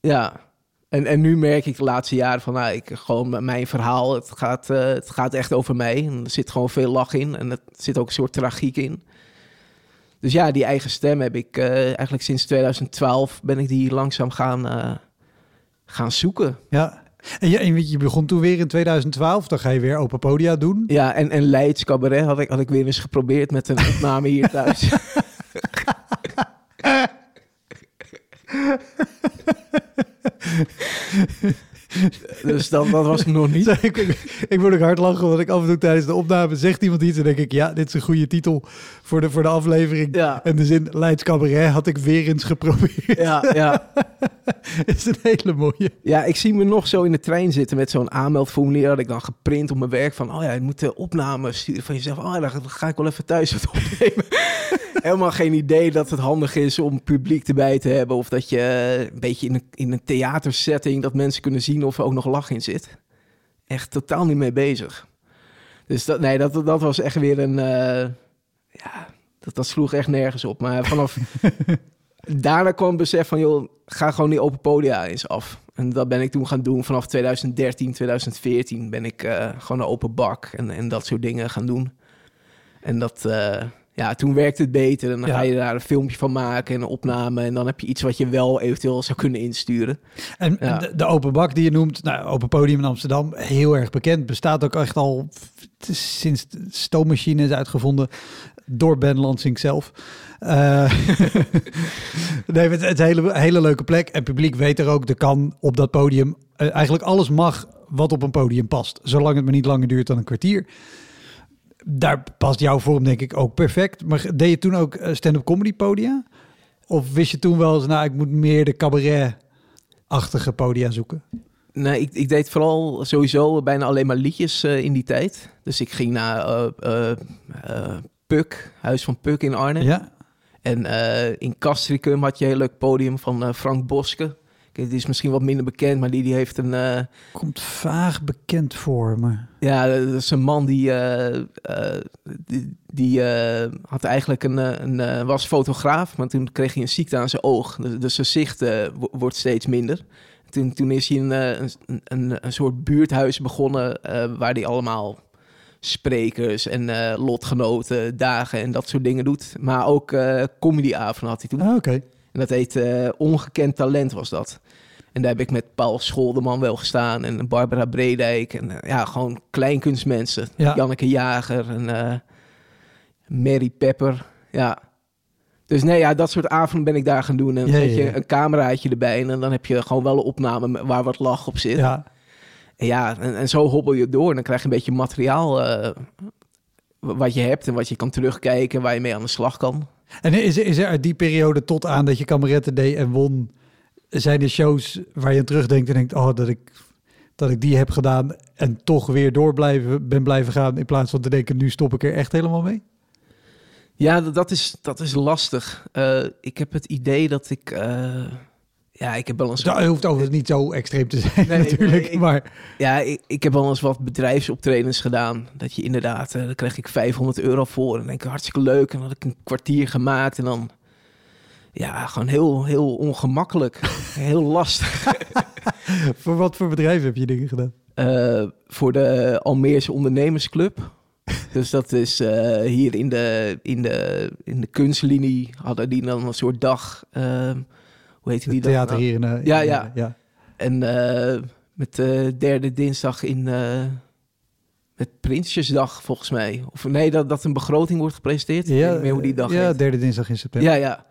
ja, en, en nu merk ik de laatste jaren van, nou, ik, gewoon mijn verhaal, het gaat, eh, het gaat echt over mij. En er zit gewoon veel lach in en er zit ook een soort tragiek in. Dus ja, die eigen stem heb ik eh, eigenlijk sinds 2012 ben ik die langzaam gaan, eh, gaan zoeken. Ja. En je, en je begon toen weer in 2012, dan ga je weer open podia doen. Ja, en, en Leids Cabaret had ik, had ik weer eens geprobeerd met een opname hier thuis. dus dat, dat was hem nog niet. ik, ik, ik moet ook hard lachen, want ik af en toe tijdens de opname zegt iemand iets en denk ik, ja, dit is een goede titel voor de, voor de aflevering. Ja, En de zin Leids Cabaret had ik weer eens geprobeerd. ja, ja. is een hele mooie. ja, ik zie me nog zo in de trein zitten met zo'n aanmeldformulier. Had ik dan geprint op mijn werk van, oh ja, je moet de opname sturen van jezelf. Oh, dan ga ik wel even thuis wat opnemen. Helemaal geen idee dat het handig is om publiek erbij te hebben. Of dat je eh, een beetje in een, in een theatersetting dat mensen kunnen zien of er ook nog lach in zit. Echt totaal niet mee bezig. Dus dat, nee, dat, dat was echt weer een. eh, ja, dat, dat sloeg echt nergens op. Maar vanaf. daarna kwam het besef van, joh, ga gewoon die open podia eens af. En dat ben ik toen gaan doen. Vanaf 2013, 2014 ben ik eh, gewoon een open bak en, en dat soort dingen gaan doen. En dat, ja, toen werkte het beter. En dan Ja. ga je daar een filmpje van maken en een opname. En dan heb je iets wat je wel eventueel zou kunnen insturen. En Ja. de, de open bak die je noemt, nou, open podium in Amsterdam, heel erg bekend. Bestaat ook echt al sinds de stoommachine is uitgevonden door Ben Lansing zelf. Eh, nee, het, het hele, hele leuke plek. En publiek weet er ook, er kan op dat podium eh, eigenlijk alles mag wat op een podium past. Zolang het maar niet langer duurt dan een kwartier. Daar past jouw vorm denk ik ook perfect. Maar deed je toen ook eh, stand-up comedy podia? Of wist je toen wel eens, nou, ik moet meer de cabaret-achtige podia zoeken? Nee, ik, ik deed vooral sowieso bijna alleen maar liedjes eh, in die tijd. Dus ik ging naar eh, Puk, Huis van Puk in Arnhem. Ja, En in Castricum had je een heel leuk podium van Frank Boske. Die is misschien wat minder bekend, maar die, die heeft een... eh, komt vaag bekend voor me. ja, dat is een man die, eh, eh, die, die, had eigenlijk een, een was fotograaf, maar toen kreeg hij een ziekte aan zijn oog. Dus, dus zijn zicht wo- wordt steeds minder. Toen, toen is hij een, een, een, een soort buurthuis begonnen waar hij allemaal sprekers en lotgenoten, dagen en dat soort dingen doet. Maar ook comedyavonden had hij toen. Ah, Oké. En dat heet eh, Ongekend Talent was dat. En daar heb ik met Paul Scholderman wel gestaan en Barbara Bredijk. En eh, ja, gewoon kleinkunstmensen. Ja. Janneke Jager en eh, Mary Pepper. Ja. Dus nee, ja, dat soort avonden ben ik daar gaan doen. En dan Ja, zet ja, je een cameraatje erbij en dan heb je gewoon wel een opname waar wat lach op zit. Ja. En ja, en, en zo hobbel je door. En dan krijg je een beetje materiaal wat je hebt en wat je kan terugkijken, waar je mee aan de slag kan. En is, er- is er uit die periode tot aan dat je kameretten deed en won, zijn er shows waar je aan terugdenkt en denkt, oh, dat ik, dat ik die heb gedaan en toch weer door blijven, ben blijven gaan in plaats van te denken, nu stop ik er echt helemaal mee? Ja, dat- dat is, dat is lastig. Eh, ik heb het idee dat ik... eh, ja, ik heb wel eens... Dat hoeft overigens niet zo extreem te zijn Nee, natuurlijk, nee, ik- maar Ja, ik, ik heb wel eens wat bedrijfsoptredens gedaan. Dat je inderdaad, eh daar kreeg ik 500 euro voor. En dan denk ik, hartstikke leuk. En dan had ik een kwartier gemaakt. En dan, ja, gewoon heel, heel ongemakkelijk. heel lastig. voor wat voor bedrijven heb je dingen gedaan? Eh, voor de Almeerse Ondernemersclub. Dus dat is eh, hier in de, in, de, in de kunstlinie hadden die dan een soort dag. Hoe heet die dan? theater hier in... eh, Ja, in, ja. eh, ja. En eh, met de derde dinsdag in... eh met Prinsjesdag, volgens mij. Of nee, dat, dat een begroting wordt gepresenteerd. ik weet niet meer hoe die dag Ja, heet. derde dinsdag in september. Ja, ja.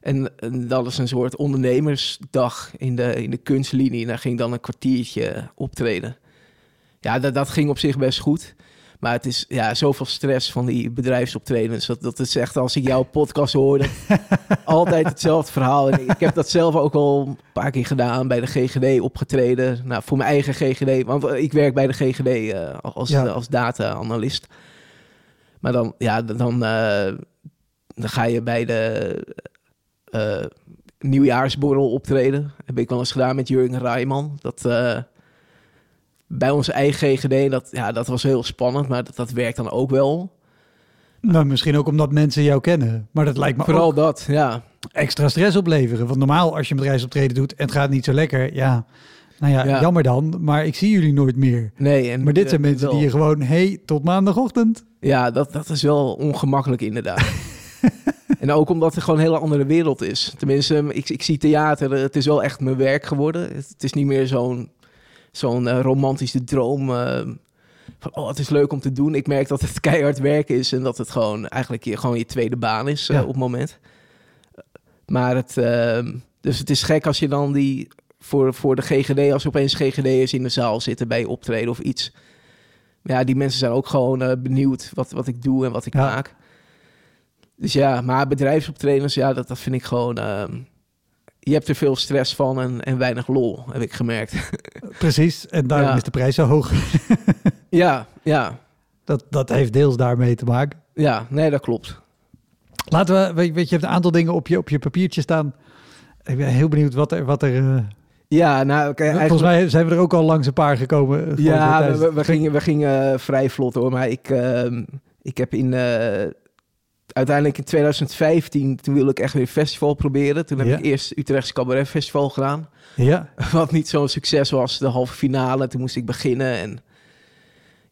En, en dat is een soort ondernemersdag in de, in de kunstlinie. En daar ging dan een kwartiertje optreden. Ja, dat, dat ging op zich best goed. Maar het is ja, zoveel stress van die bedrijfsoptredens. Dat, dat is echt, als ik jouw podcast hoor, dat altijd hetzelfde verhaal. En ik heb dat zelf ook al een paar keer gedaan bij de GGD opgetreden. Nou, voor mijn eigen GGD, want ik werk bij de GGD eh, als, Ja. als data-analyst. Maar dan, ja, dan, eh, dan ga je bij de eh, nieuwjaarsborrel optreden. Heb ik wel eens gedaan met Jurgen Rijman. Dat bij onze eigen GGD, dat, ja, dat was heel spannend, maar dat, dat werkt dan ook wel. Nou, misschien ook omdat mensen jou kennen. Maar dat lijkt me Vooral ook dat, ja. extra stress opleveren. Want normaal als je een bedrijfsoptreden doet en het gaat niet zo lekker, ja, nou ja, Ja. jammer dan. Maar ik zie jullie nooit meer. Nee, en Maar dit zijn eh, mensen wel- die je gewoon, hey, tot maandagochtend. Ja, dat, dat is wel ongemakkelijk inderdaad. en ook omdat het gewoon een hele andere wereld is. Tenminste, ik, ik zie theater, het is wel echt mijn werk geworden. Het, het is niet meer zo'n zo'n eh, romantische droom van, oh, het is leuk om te doen. Ik merk dat het keihard werk is en dat het gewoon eigenlijk je, gewoon je tweede baan is eh, op het moment. Maar het, eh, dus het is gek als je dan die voor, voor de GGD, als er opeens GGD'ers in de zaal zitten bij je optreden of iets. Ja, die mensen zijn ook gewoon benieuwd wat, wat ik doe en wat ik Ja. maak. Dus ja, maar bedrijfsoptredens, ja, dat, dat vind ik gewoon... je hebt er veel stress van en, en weinig lol, heb ik gemerkt. Precies, en daarom Ja. is de prijs zo hoog. ja, ja, Dat, dat heeft deels daarmee te maken. ja, nee, dat klopt. Laten we, weet, je, je hebt een aantal dingen op je, op je papiertje staan. Ik ben heel benieuwd wat er... Wat er eh, Ja, nou, oké, eigenlijk... Volgens mij zijn we er ook al langs een paar gekomen. eh, Ja, we, we gingen, we gingen eh, vrij vlot hoor. Maar ik, ehm, ik heb in... eh, uiteindelijk in 2015, toen wilde ik echt weer een festival proberen. Toen heb Ja. ik eerst Utrechtse Cabaret Festival gedaan. Ja, Wat niet zo'n succes was, de halve finale. Toen moest ik beginnen en...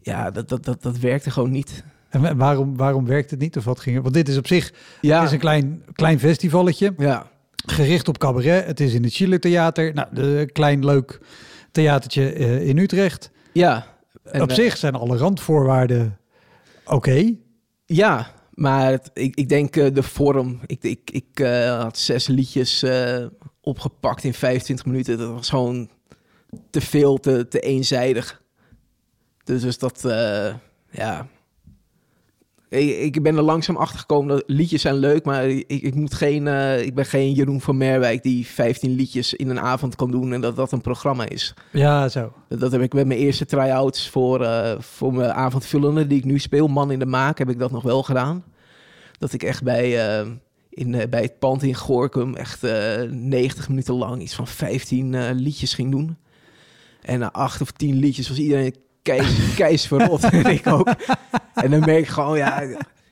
Ja, dat, dat, dat, dat werkte gewoon niet. en wa- waarom, waarom werkt het niet? Of wat ging er? Want dit is op zich Ja, het is een klein, klein festivalletje. ja, Gericht op cabaret. Het is in het Schiller Theater. Nou, een klein leuk theatertje eh, in Utrecht. ja. En, op eh, zich zijn alle randvoorwaarden oké. Ja, maar ik, ik denk eh, de vorm. Ik, ik, ik eh, had zes liedjes eh, opgepakt in 25 minuten. Dat was gewoon te veel, te, te eenzijdig. Dus, dus dat, ja. Ik, ik ben er langzaam achter gekomen dat liedjes zijn leuk, maar ik, ik moet geen, eh, ik ben geen Jeroen van Merwijk die 15 liedjes in een avond kan doen en dat dat een programma is. Ja, zo. Dat, dat heb ik met mijn eerste try-outs voor, eh, voor mijn avondvullende die ik nu speel. Man in de Maak heb ik dat nog wel gedaan. Dat ik echt bij, eh, in, eh, bij het pand in Gorkum echt eh 90 minuten lang iets van 15 eh, liedjes ging doen. En na acht of tien liedjes was iedereen keis, keis verrot. en ik ook. En dan merk ik gewoon, ja,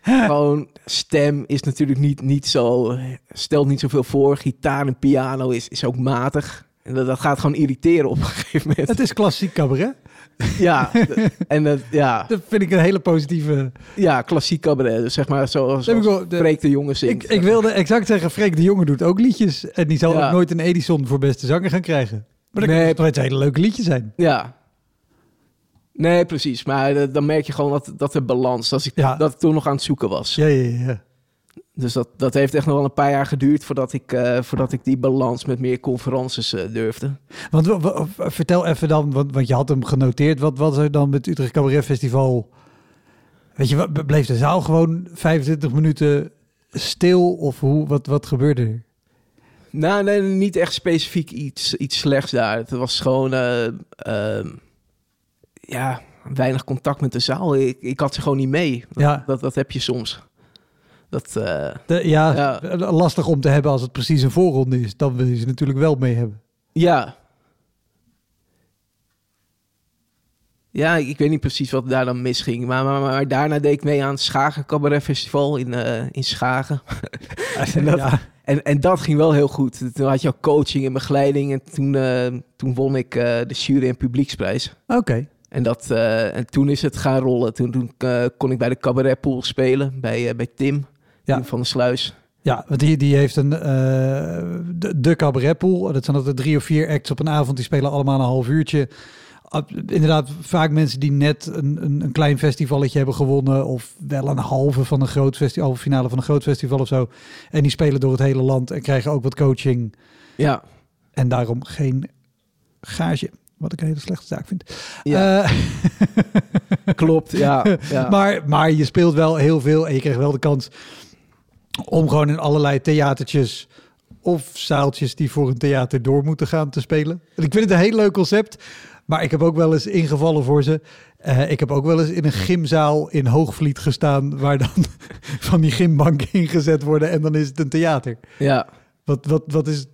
gewoon stem is natuurlijk niet, niet zo, stelt niet zoveel voor. Gitaar en piano is, is ook matig. En dat, dat gaat gewoon irriteren op een gegeven moment. Het is klassiek cabaret. Ja, en het, ja, Dat vind ik een hele positieve... ja, klassiek cabaret. Dus zeg maar zoals, Dat ik wel- de- Freek de Jonge zingt. Ik, ik wilde exact zeggen, Freek de Jonge doet ook liedjes. En die zal Ja. ook nooit een Edison voor beste zanger gaan krijgen. Maar dat Nee. kan toch hele leuke liedje zijn. Ja. Nee, precies. Maar eh, dan merk je gewoon dat, dat de balans, dat ik, Ja. dat ik toen nog aan het zoeken was. Ja, ja, ja. Dus dat, dat heeft echt nog wel een paar jaar geduurd voordat ik, eh, voordat ik die balans met meer conferences eh, durfde. Want wa- wa- vertel even dan, want, want je had hem genoteerd. Wat was er dan met het Utrecht Cabaret Festival? Weet je, bleef de zaal gewoon 25 minuten stil? Of hoe, wat, wat gebeurde er? Nou, nee, niet echt specifiek iets, iets slechts daar. Het was gewoon, eh, ehm, ja, weinig contact met de zaal. Ik, ik had ze gewoon niet mee. Dat, Ja. dat, dat heb je soms. Dat, eh, De, ja, Ja. lastig om te hebben als het precies een voorronde is. Dan wil je ze natuurlijk wel mee hebben. ja. Ja, ik, weet niet precies wat daar dan misging. Maar, maar, maar daarna deed ik mee aan het Schagen Cabaret Festival in, eh, in Schagen. En dat- ja. En, en dat ging wel heel goed. Toen had je ook coaching en begeleiding. En toen, eh, toen won ik de jury- en publieksprijs. Oké. En, dat, eh, en toen is het gaan rollen. Toen, toen eh, kon ik bij de cabaretpool spelen. Bij, eh, bij Tim, Ja. Tim van der Sluis. Ja, want die, die heeft een, de, de cabaretpool. Dat zijn altijd drie of vier acts op een avond. Die spelen allemaal een half uurtje. Inderdaad, vaak mensen die net een, een, een klein festivalletje hebben gewonnen. Of wel een halve van een groot festival, halve finale van een groot festival of zo. En die spelen door het hele land en krijgen ook wat coaching. Ja, En daarom geen gage. Wat ik een hele slechte zaak vind. ja Eh, klopt. Ja, ja. maar, maar je speelt wel heel veel en je krijgt wel de kans om gewoon in allerlei theatertjes of zaaltjes die voor een theater door moeten gaan te spelen. En ik vind het een heel leuk concept, maar ik heb ook wel eens ingevallen voor ze. Eh, ik heb ook wel eens in een gymzaal in Hoogvliet gestaan waar dan van die gymbanken ingezet worden en dan is het een theater. ja. Wat, wat, wat is,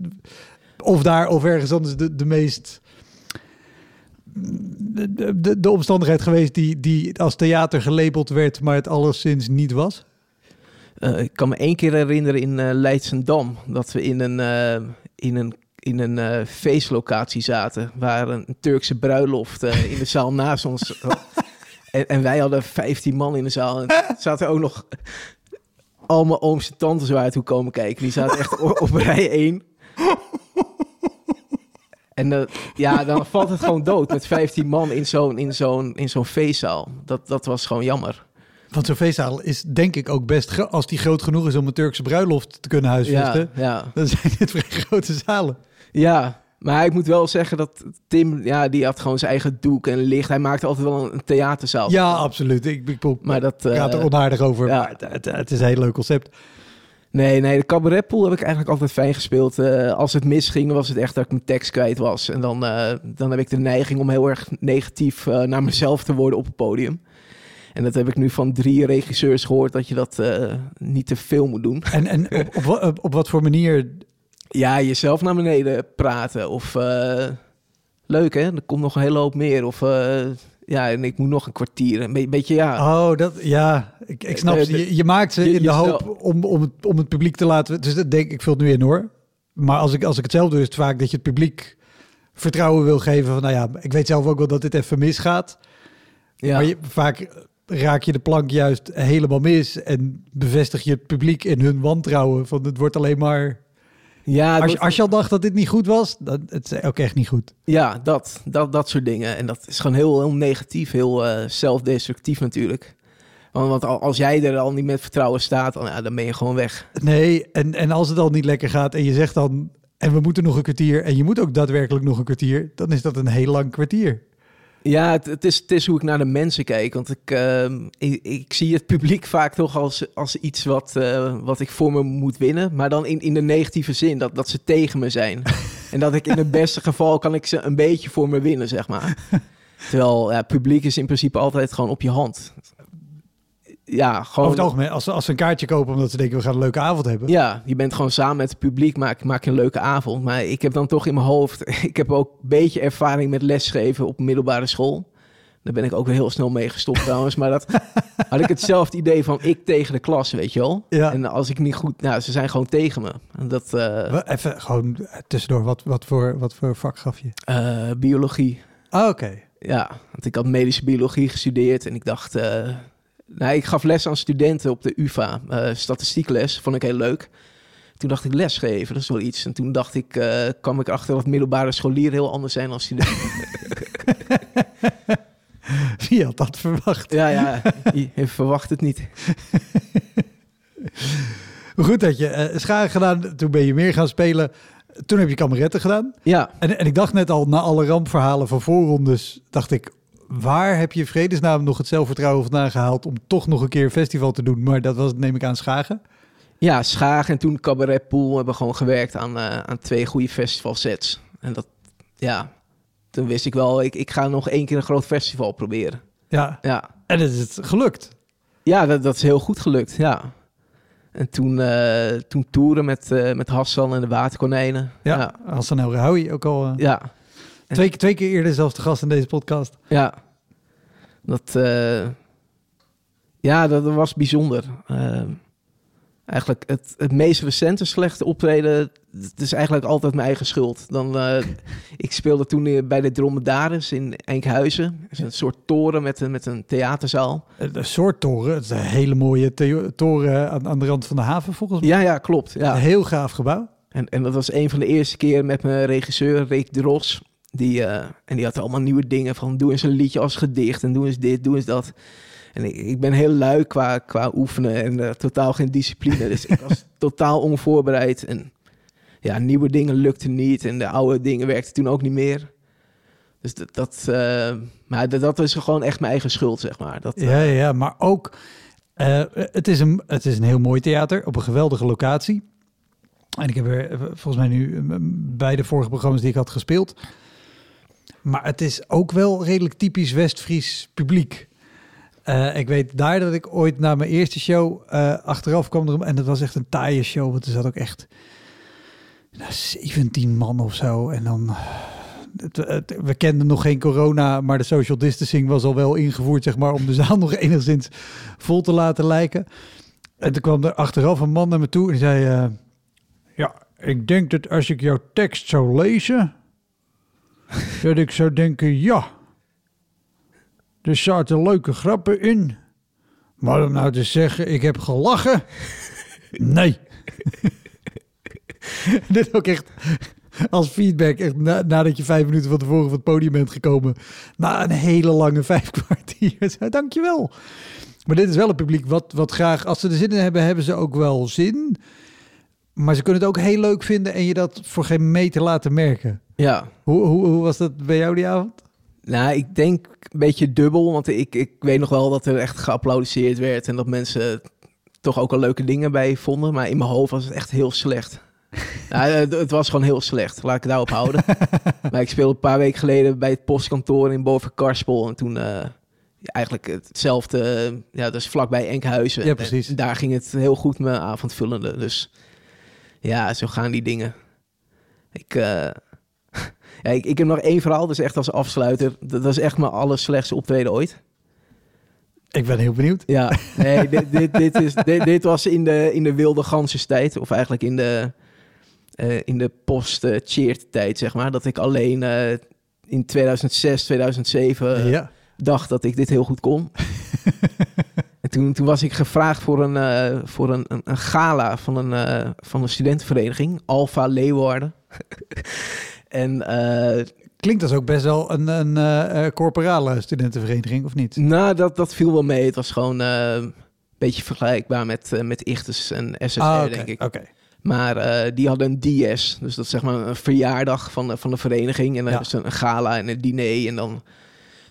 of daar of ergens anders de, de meest, de, de, de omstandigheid geweest die, die als theater gelabeld werd, maar het alleszins niet was? Eh, ik kan me één keer herinneren in eh Leidsendam. Dat we in een, eh, in een, in een feestlocatie zaten. Waar een Turkse bruiloft in de zaal naast ons En, en wij hadden 15 man in de zaal. En zaten ook nog al mijn ooms en tantes waren toe komen kijken. Die zaten echt op, op rij 1. En eh, ja, dan valt het gewoon dood met 15 man in zo'n, in zo'n, in zo'n feestzaal. Dat, dat was gewoon jammer. Want zo'n feestzaal is denk ik ook best, als die groot genoeg is om een Turkse bruiloft te kunnen huisvesten, Ja, ja. dan zijn dit vrij grote zalen. Ja, maar ik moet wel zeggen dat Tim, ja, die had gewoon zijn eigen doek en licht. Hij maakte altijd wel een, theaterzaal. Ja, absoluut. Ik, ik, ik Maar dat... eh, praat er onaardig over, ja. maar het, het, het is een heel leuk concept. Nee, nee, de cabaretpool heb ik eigenlijk altijd fijn gespeeld. Eh, als het misging, was het echt dat ik mijn tekst kwijt was. En dan, eh, dan heb ik de neiging om heel erg negatief eh, naar mezelf te worden op het podium. En dat heb ik nu van drie regisseurs gehoord, dat je dat niet te veel moet doen. En, en op, op, op, op wat voor manier... Ja, jezelf naar beneden praten. Of leuk hè, er komt nog een hele hoop meer. Of ja, en ik moet nog een kwartier. Een be- beetje ja. Oh, dat, ja, ik, ik snap Eh, ze. Je, je maakt ze je- in de hoop om, om, het, om het publiek te laten... Dus dat denk ik, ik vul het nu in hoor. Maar als ik, als ik het zelf doe, is het vaak dat je het publiek vertrouwen wil geven. Van, nou ja, ik weet zelf ook wel dat dit even misgaat. ja. Maar je, vaak raak je de plank juist helemaal mis en bevestig je het publiek in hun wantrouwen. Van het wordt alleen maar. Ja, Als, als je al dacht dat dit niet goed was, dan het is ook echt niet goed. ja dat, dat, dat soort dingen. En dat is gewoon heel, heel negatief, heel eh, zelfdestructief natuurlijk. Want, want al- als jij er al niet met vertrouwen staat, dan, ja, dan ben je gewoon weg. Nee, en, en als het al niet lekker gaat en je zegt dan. En we moeten nog een kwartier. En je moet ook daadwerkelijk nog een kwartier. Dan is dat een heel lang kwartier. Ja, het, het, is, het is hoe ik naar de mensen kijk. Want ik, ehm, ik, ik zie het publiek vaak toch als, als iets wat, eh, wat ik voor me moet winnen. Maar dan in, in de negatieve zin, dat, dat ze tegen me zijn. en dat ik in het beste geval kan ik ze een beetje voor me winnen, zeg maar. Terwijl ja, publiek is in principe altijd gewoon op je hand. Ja, gewoon... Over het algemeen, als, ze- als ze een kaartje kopen omdat ze denken we gaan een leuke avond hebben. Ja, je bent gewoon samen met het publiek, maak, maak je een leuke avond. Maar ik heb dan toch in mijn hoofd, ik heb ook een beetje ervaring met lesgeven op middelbare school. Daar ben ik ook heel snel mee gestopt trouwens. Maar dat had ik hetzelfde idee van ik tegen de klas, weet je wel. Ja. En als ik niet goed, nou, ze zijn gewoon tegen me. En dat, eh, Even gewoon tussendoor, wat, wat, voor, wat voor vak gaf je? eh, biologie. Ah, oké. Ja, want ik had medische biologie gestudeerd en ik dacht... eh, nou, ik gaf les aan studenten op de UvA, eh statistiekles, vond ik heel leuk. Toen dacht ik lesgeven, dat is wel iets. En toen dacht ik, eh, kwam ik achter dat middelbare scholieren heel anders zijn dan studenten. Wie had dat verwacht? ja, ja, je, verwacht het niet. Goed dat je schaken gedaan. Toen ben je meer gaan spelen. Toen heb je kameretten gedaan. Ja, En, en ik dacht net al, na alle rampverhalen van voorrondes, dacht ik, waar heb je vredesnaam nog het zelfvertrouwen vandaan gehaald om toch nog een keer een festival te doen? Maar dat was, neem ik aan, Schagen. ja Schagen en toen Cabaret Pool. Hebben gewoon gewerkt aan, eh, aan twee goede festivalsets. En dat, ja, toen wist ik wel, ik, ik ga nog één keer een groot festival proberen. Ja, Ja, en het is gelukt. ja dat, dat is heel goed gelukt, ja. En toen, eh toen toeren met, eh, met Hassan en de Waterkonijnen. Ja, ja. Hassan El Rahoui ook al ja. Twee, twee keer eerder zelfs de gast in deze podcast. Ja, dat, eh, ja, dat, was bijzonder. Eh, eigenlijk het, het meest recente slechte optreden, het is eigenlijk altijd mijn eigen schuld. Dan, eh, ik speelde toen bij de Dromedaris in Enkhuizen. Dat is een soort toren met een, met een theaterzaal. Een soort toren. Het is een hele mooie toren aan, aan de rand van de haven volgens mij. Ja, ja, klopt. Ja. Een heel gaaf gebouw. En, en dat was een van de eerste keren met mijn regisseur, Rick de Ros. Die, eh, en die had allemaal nieuwe dingen van doe eens een liedje als gedicht en doe eens dit, doe eens dat. En ik, ik ben heel lui qua, qua oefenen en eh, totaal geen discipline. Dus ik was totaal onvoorbereid. En ja, nieuwe dingen lukten niet en de oude dingen werkten toen ook niet meer. Dus dat, dat, eh, maar dat, dat is gewoon echt mijn eigen schuld, zeg maar. Dat, Ja, ja, maar ook, het, is een, het is een heel mooi theater op een geweldige locatie. En ik heb er volgens mij nu eh, bij de vorige programma's die ik had gespeeld. Maar het is ook wel redelijk typisch West-Fries publiek. Eh, ik weet daar dat ik ooit na mijn eerste show eh, achteraf kwam. Er, en dat was echt een taaie show. Want er zat ook echt nou, 17 man of zo. En dan het- we kenden nog geen corona, maar de social distancing was al wel ingevoerd, zeg maar, om de zaal nog enigszins vol te laten lijken. En toen kwam er achteraf een man naar me toe en die zei: eh, Ja, ik denk dat als ik jouw tekst zou lezen, dat ik zou denken: Ja, er zaten leuke grappen in. Maar om nou te zeggen, ik heb gelachen. Nee. Dit ook echt als feedback, echt na- nadat je vijf minuten van tevoren van het podium bent gekomen. Na een hele lange vijf kwartier. Dankjewel. Maar dit is wel een publiek wat, wat graag, als ze er zin in hebben, hebben ze ook wel zin. Maar ze kunnen het ook heel leuk vinden en je dat voor geen meter laten merken. ja. Hoe, hoe, hoe was dat bij jou die avond? Nou, ik denk een beetje dubbel, want ik, ik weet nog wel dat er echt geapplaudisseerd werd en dat mensen toch ook al leuke dingen bij vonden. Maar in mijn hoofd was het echt heel slecht. nou, het, het was gewoon heel slecht, laat ik het daarop houden. maar ik speelde een paar weken geleden bij het postkantoor in boven Karspel en toen eh, eigenlijk hetzelfde, ja, dat is vlakbij Enkhuizen. Ja, precies. En daar ging het heel goed mijn avondvullende, dus ja, zo gaan die dingen. Ik... eh, ja, ik, ik heb nog één verhaal, dus echt als afsluiter. Dat, is echt mijn allerslechtste optreden ooit. Ik ben heel benieuwd. Ja, nee, dit, dit, dit, is, dit, dit was in de, in de wilde ganzenstijd. Of eigenlijk in de, eh, in de post-cheert tijd, zeg maar. Dat ik alleen eh, in 2006, 2007 ja. dacht dat ik dit heel goed kon. en toen, toen was ik gevraagd voor een, eh, voor een, een, een gala van een, eh, van een studentenvereniging. Alpha Leeuwarden. en... eh, Klinkt als ook best wel een, een corporale studentenvereniging, of niet? Nou, dat, dat viel wel mee. Het was gewoon een beetje vergelijkbaar met, eh, met Ichtes en SSR, Ah, denk ik. Maar die hadden een DS. Dus dat is zeg maar een verjaardag van, de- van de vereniging. En dan Ja. hebben ze een gala en een diner. En dan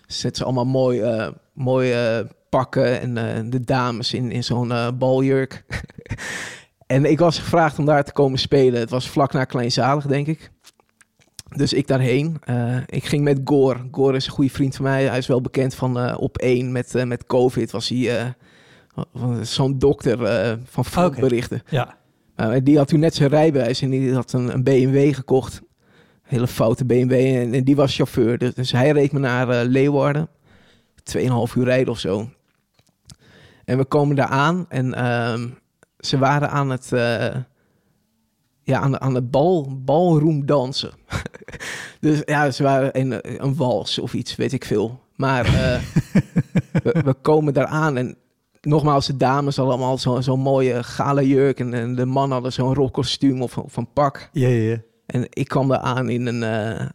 zetten ze allemaal mooi, mooi pakken. En eh, de dames in, in zo'n eh, baljurk. en ik was gevraagd om daar te komen spelen. Het was vlak na Kleinzalig, denk ik. Dus ik daarheen. Eh, ik ging met Gore. Gore is een goede vriend van mij. Hij is wel bekend van op één met, met COVID. Was hij zo'n dokter van frontberichten. Ja. Uh, die had toen net zijn rijbewijs en die had een, een BMW gekocht. Hele foute BMW en, en die was chauffeur. Dus, dus hij reed me naar Leeuwarden. Tweeënhalf uur rijden of zo. En we komen daar aan en ehm, ze waren aan het... eh, ja, aan, de- aan de bal, balroom dansen. dus ja, ze waren een, een wals of iets, weet ik veel. Maar eh, we, we komen daar aan en nogmaals, de dames hadden allemaal zo'n zo'n mooie gala jurk en, en de mannen hadden zo'n rockkostuum of, of een pak. Ja, ja, ja. En ik kwam daar aan in een, eh,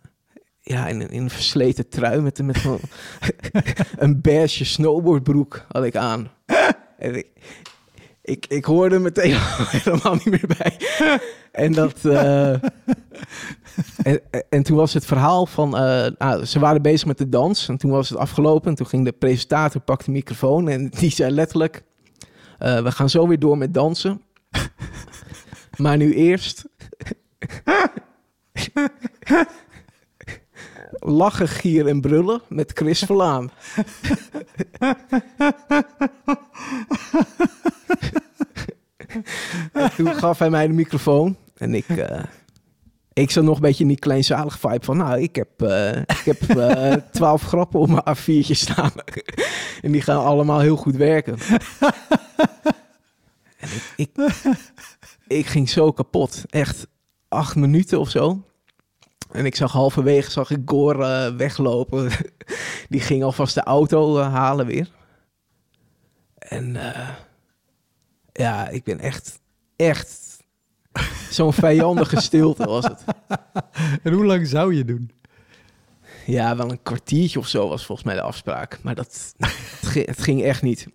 ja, in een, in een versleten trui met, met een beige snowboardbroek had ik aan. En ik, ik, ik hoorde meteen helemaal niet meer bij. En dat... eh, en, en toen was het verhaal van... eh, nou, ze waren bezig met de dans en toen was het afgelopen. En toen ging de presentator, pakte de microfoon en die zei letterlijk... eh, we gaan zo weer door met dansen. maar nu eerst... Lachen, gieren en brullen met Chris Verlaan. En toen gaf hij mij de microfoon en ik, eh, ik zat nog een beetje in die kleinzalige vibe van, nou, ik heb, eh, ik heb eh, twaalf grappen op mijn A4'tje staan. en die gaan allemaal heel goed werken. en ik, ik, ik ging zo kapot. Echt acht minuten of zo. En ik zag halverwege zag ik Gore eh, weglopen. Die ging alvast de auto eh, halen weer. En eh, ja, ik ben echt, echt zo'n vijandige stilte was het. En hoe lang zou je doen? Ja, wel een kwartiertje of zo was volgens mij de afspraak. Maar dat, het, ging, het ging echt niet.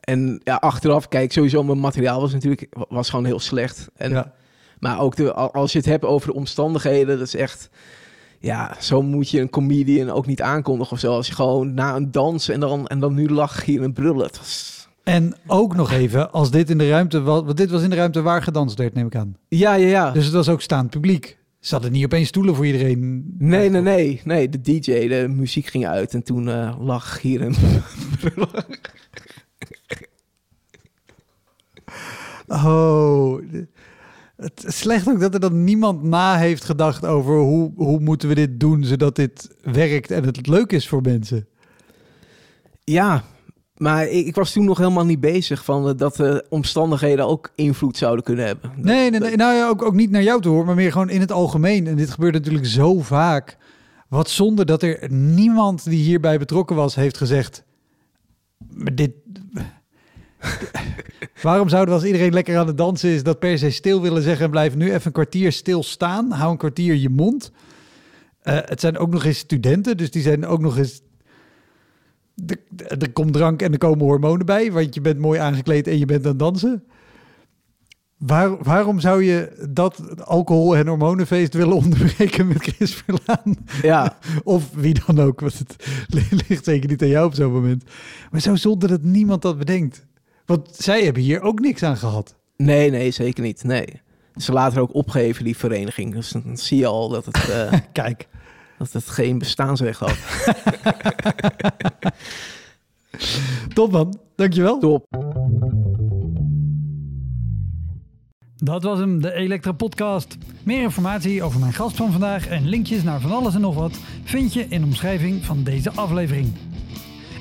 En ja, achteraf, kijk, sowieso mijn materiaal was natuurlijk was gewoon heel slecht. En, ja. Maar ook de, al- als je het hebt over de omstandigheden, dat is echt... Ja, zo moet je een comedian ook niet aankondigen of zo. Als je gewoon na een dans en dan, en dan nu lach hier en brullen. Was... En ook nog even, als dit in de ruimte was, want dit was in de ruimte waar gedanst werd, neem ik aan. Ja, ja, ja. Dus het was ook staand publiek. Zat er niet opeens stoelen voor iedereen? Nee, nee, nee. Nee, de DJ, de muziek ging uit en toen eh lag hier en brullen. Oh, het is slecht ook dat er dan niemand na heeft gedacht over hoe, hoe moeten we dit doen zodat dit werkt en het leuk is voor mensen. Ja, maar ik, ik was toen nog helemaal niet bezig van eh, dat de omstandigheden ook invloed zouden kunnen hebben. Nee, nee, nee nou ja, ook, ook niet naar jou te horen, maar meer gewoon in het algemeen. En dit gebeurt natuurlijk zo vaak. Wat zonder dat er niemand die hierbij betrokken was, heeft gezegd. Maar dit. Waarom zouden we als iedereen lekker aan het dansen is, dat per se stil willen zeggen en blijven nu even een kwartier stil staan? Hou een kwartier je mond. Eh, het zijn ook nog eens studenten, dus die zijn ook nog eens. Er, er komt drank en er komen hormonen bij, want je bent mooi aangekleed en je bent aan het dansen. Waar, waarom zou je dat alcohol- en hormonenfeest willen onderbreken met Chris Verlaan? Ja, Of wie dan ook, want het ligt zeker niet aan jou op zo'n moment. Maar zo zonder dat niemand dat bedenkt. Want zij hebben hier ook niks aan gehad. nee, nee, zeker niet. Nee. Ze later ook opgeven, die vereniging. Dus dan zie je al dat het, eh, Kijk, dat het geen bestaansrecht had. top man. Dankjewel. Top. Dat was hem, de Elektra Podcast. Meer informatie over mijn gast van vandaag en linkjes naar van alles en nog wat vind je in de omschrijving van deze aflevering.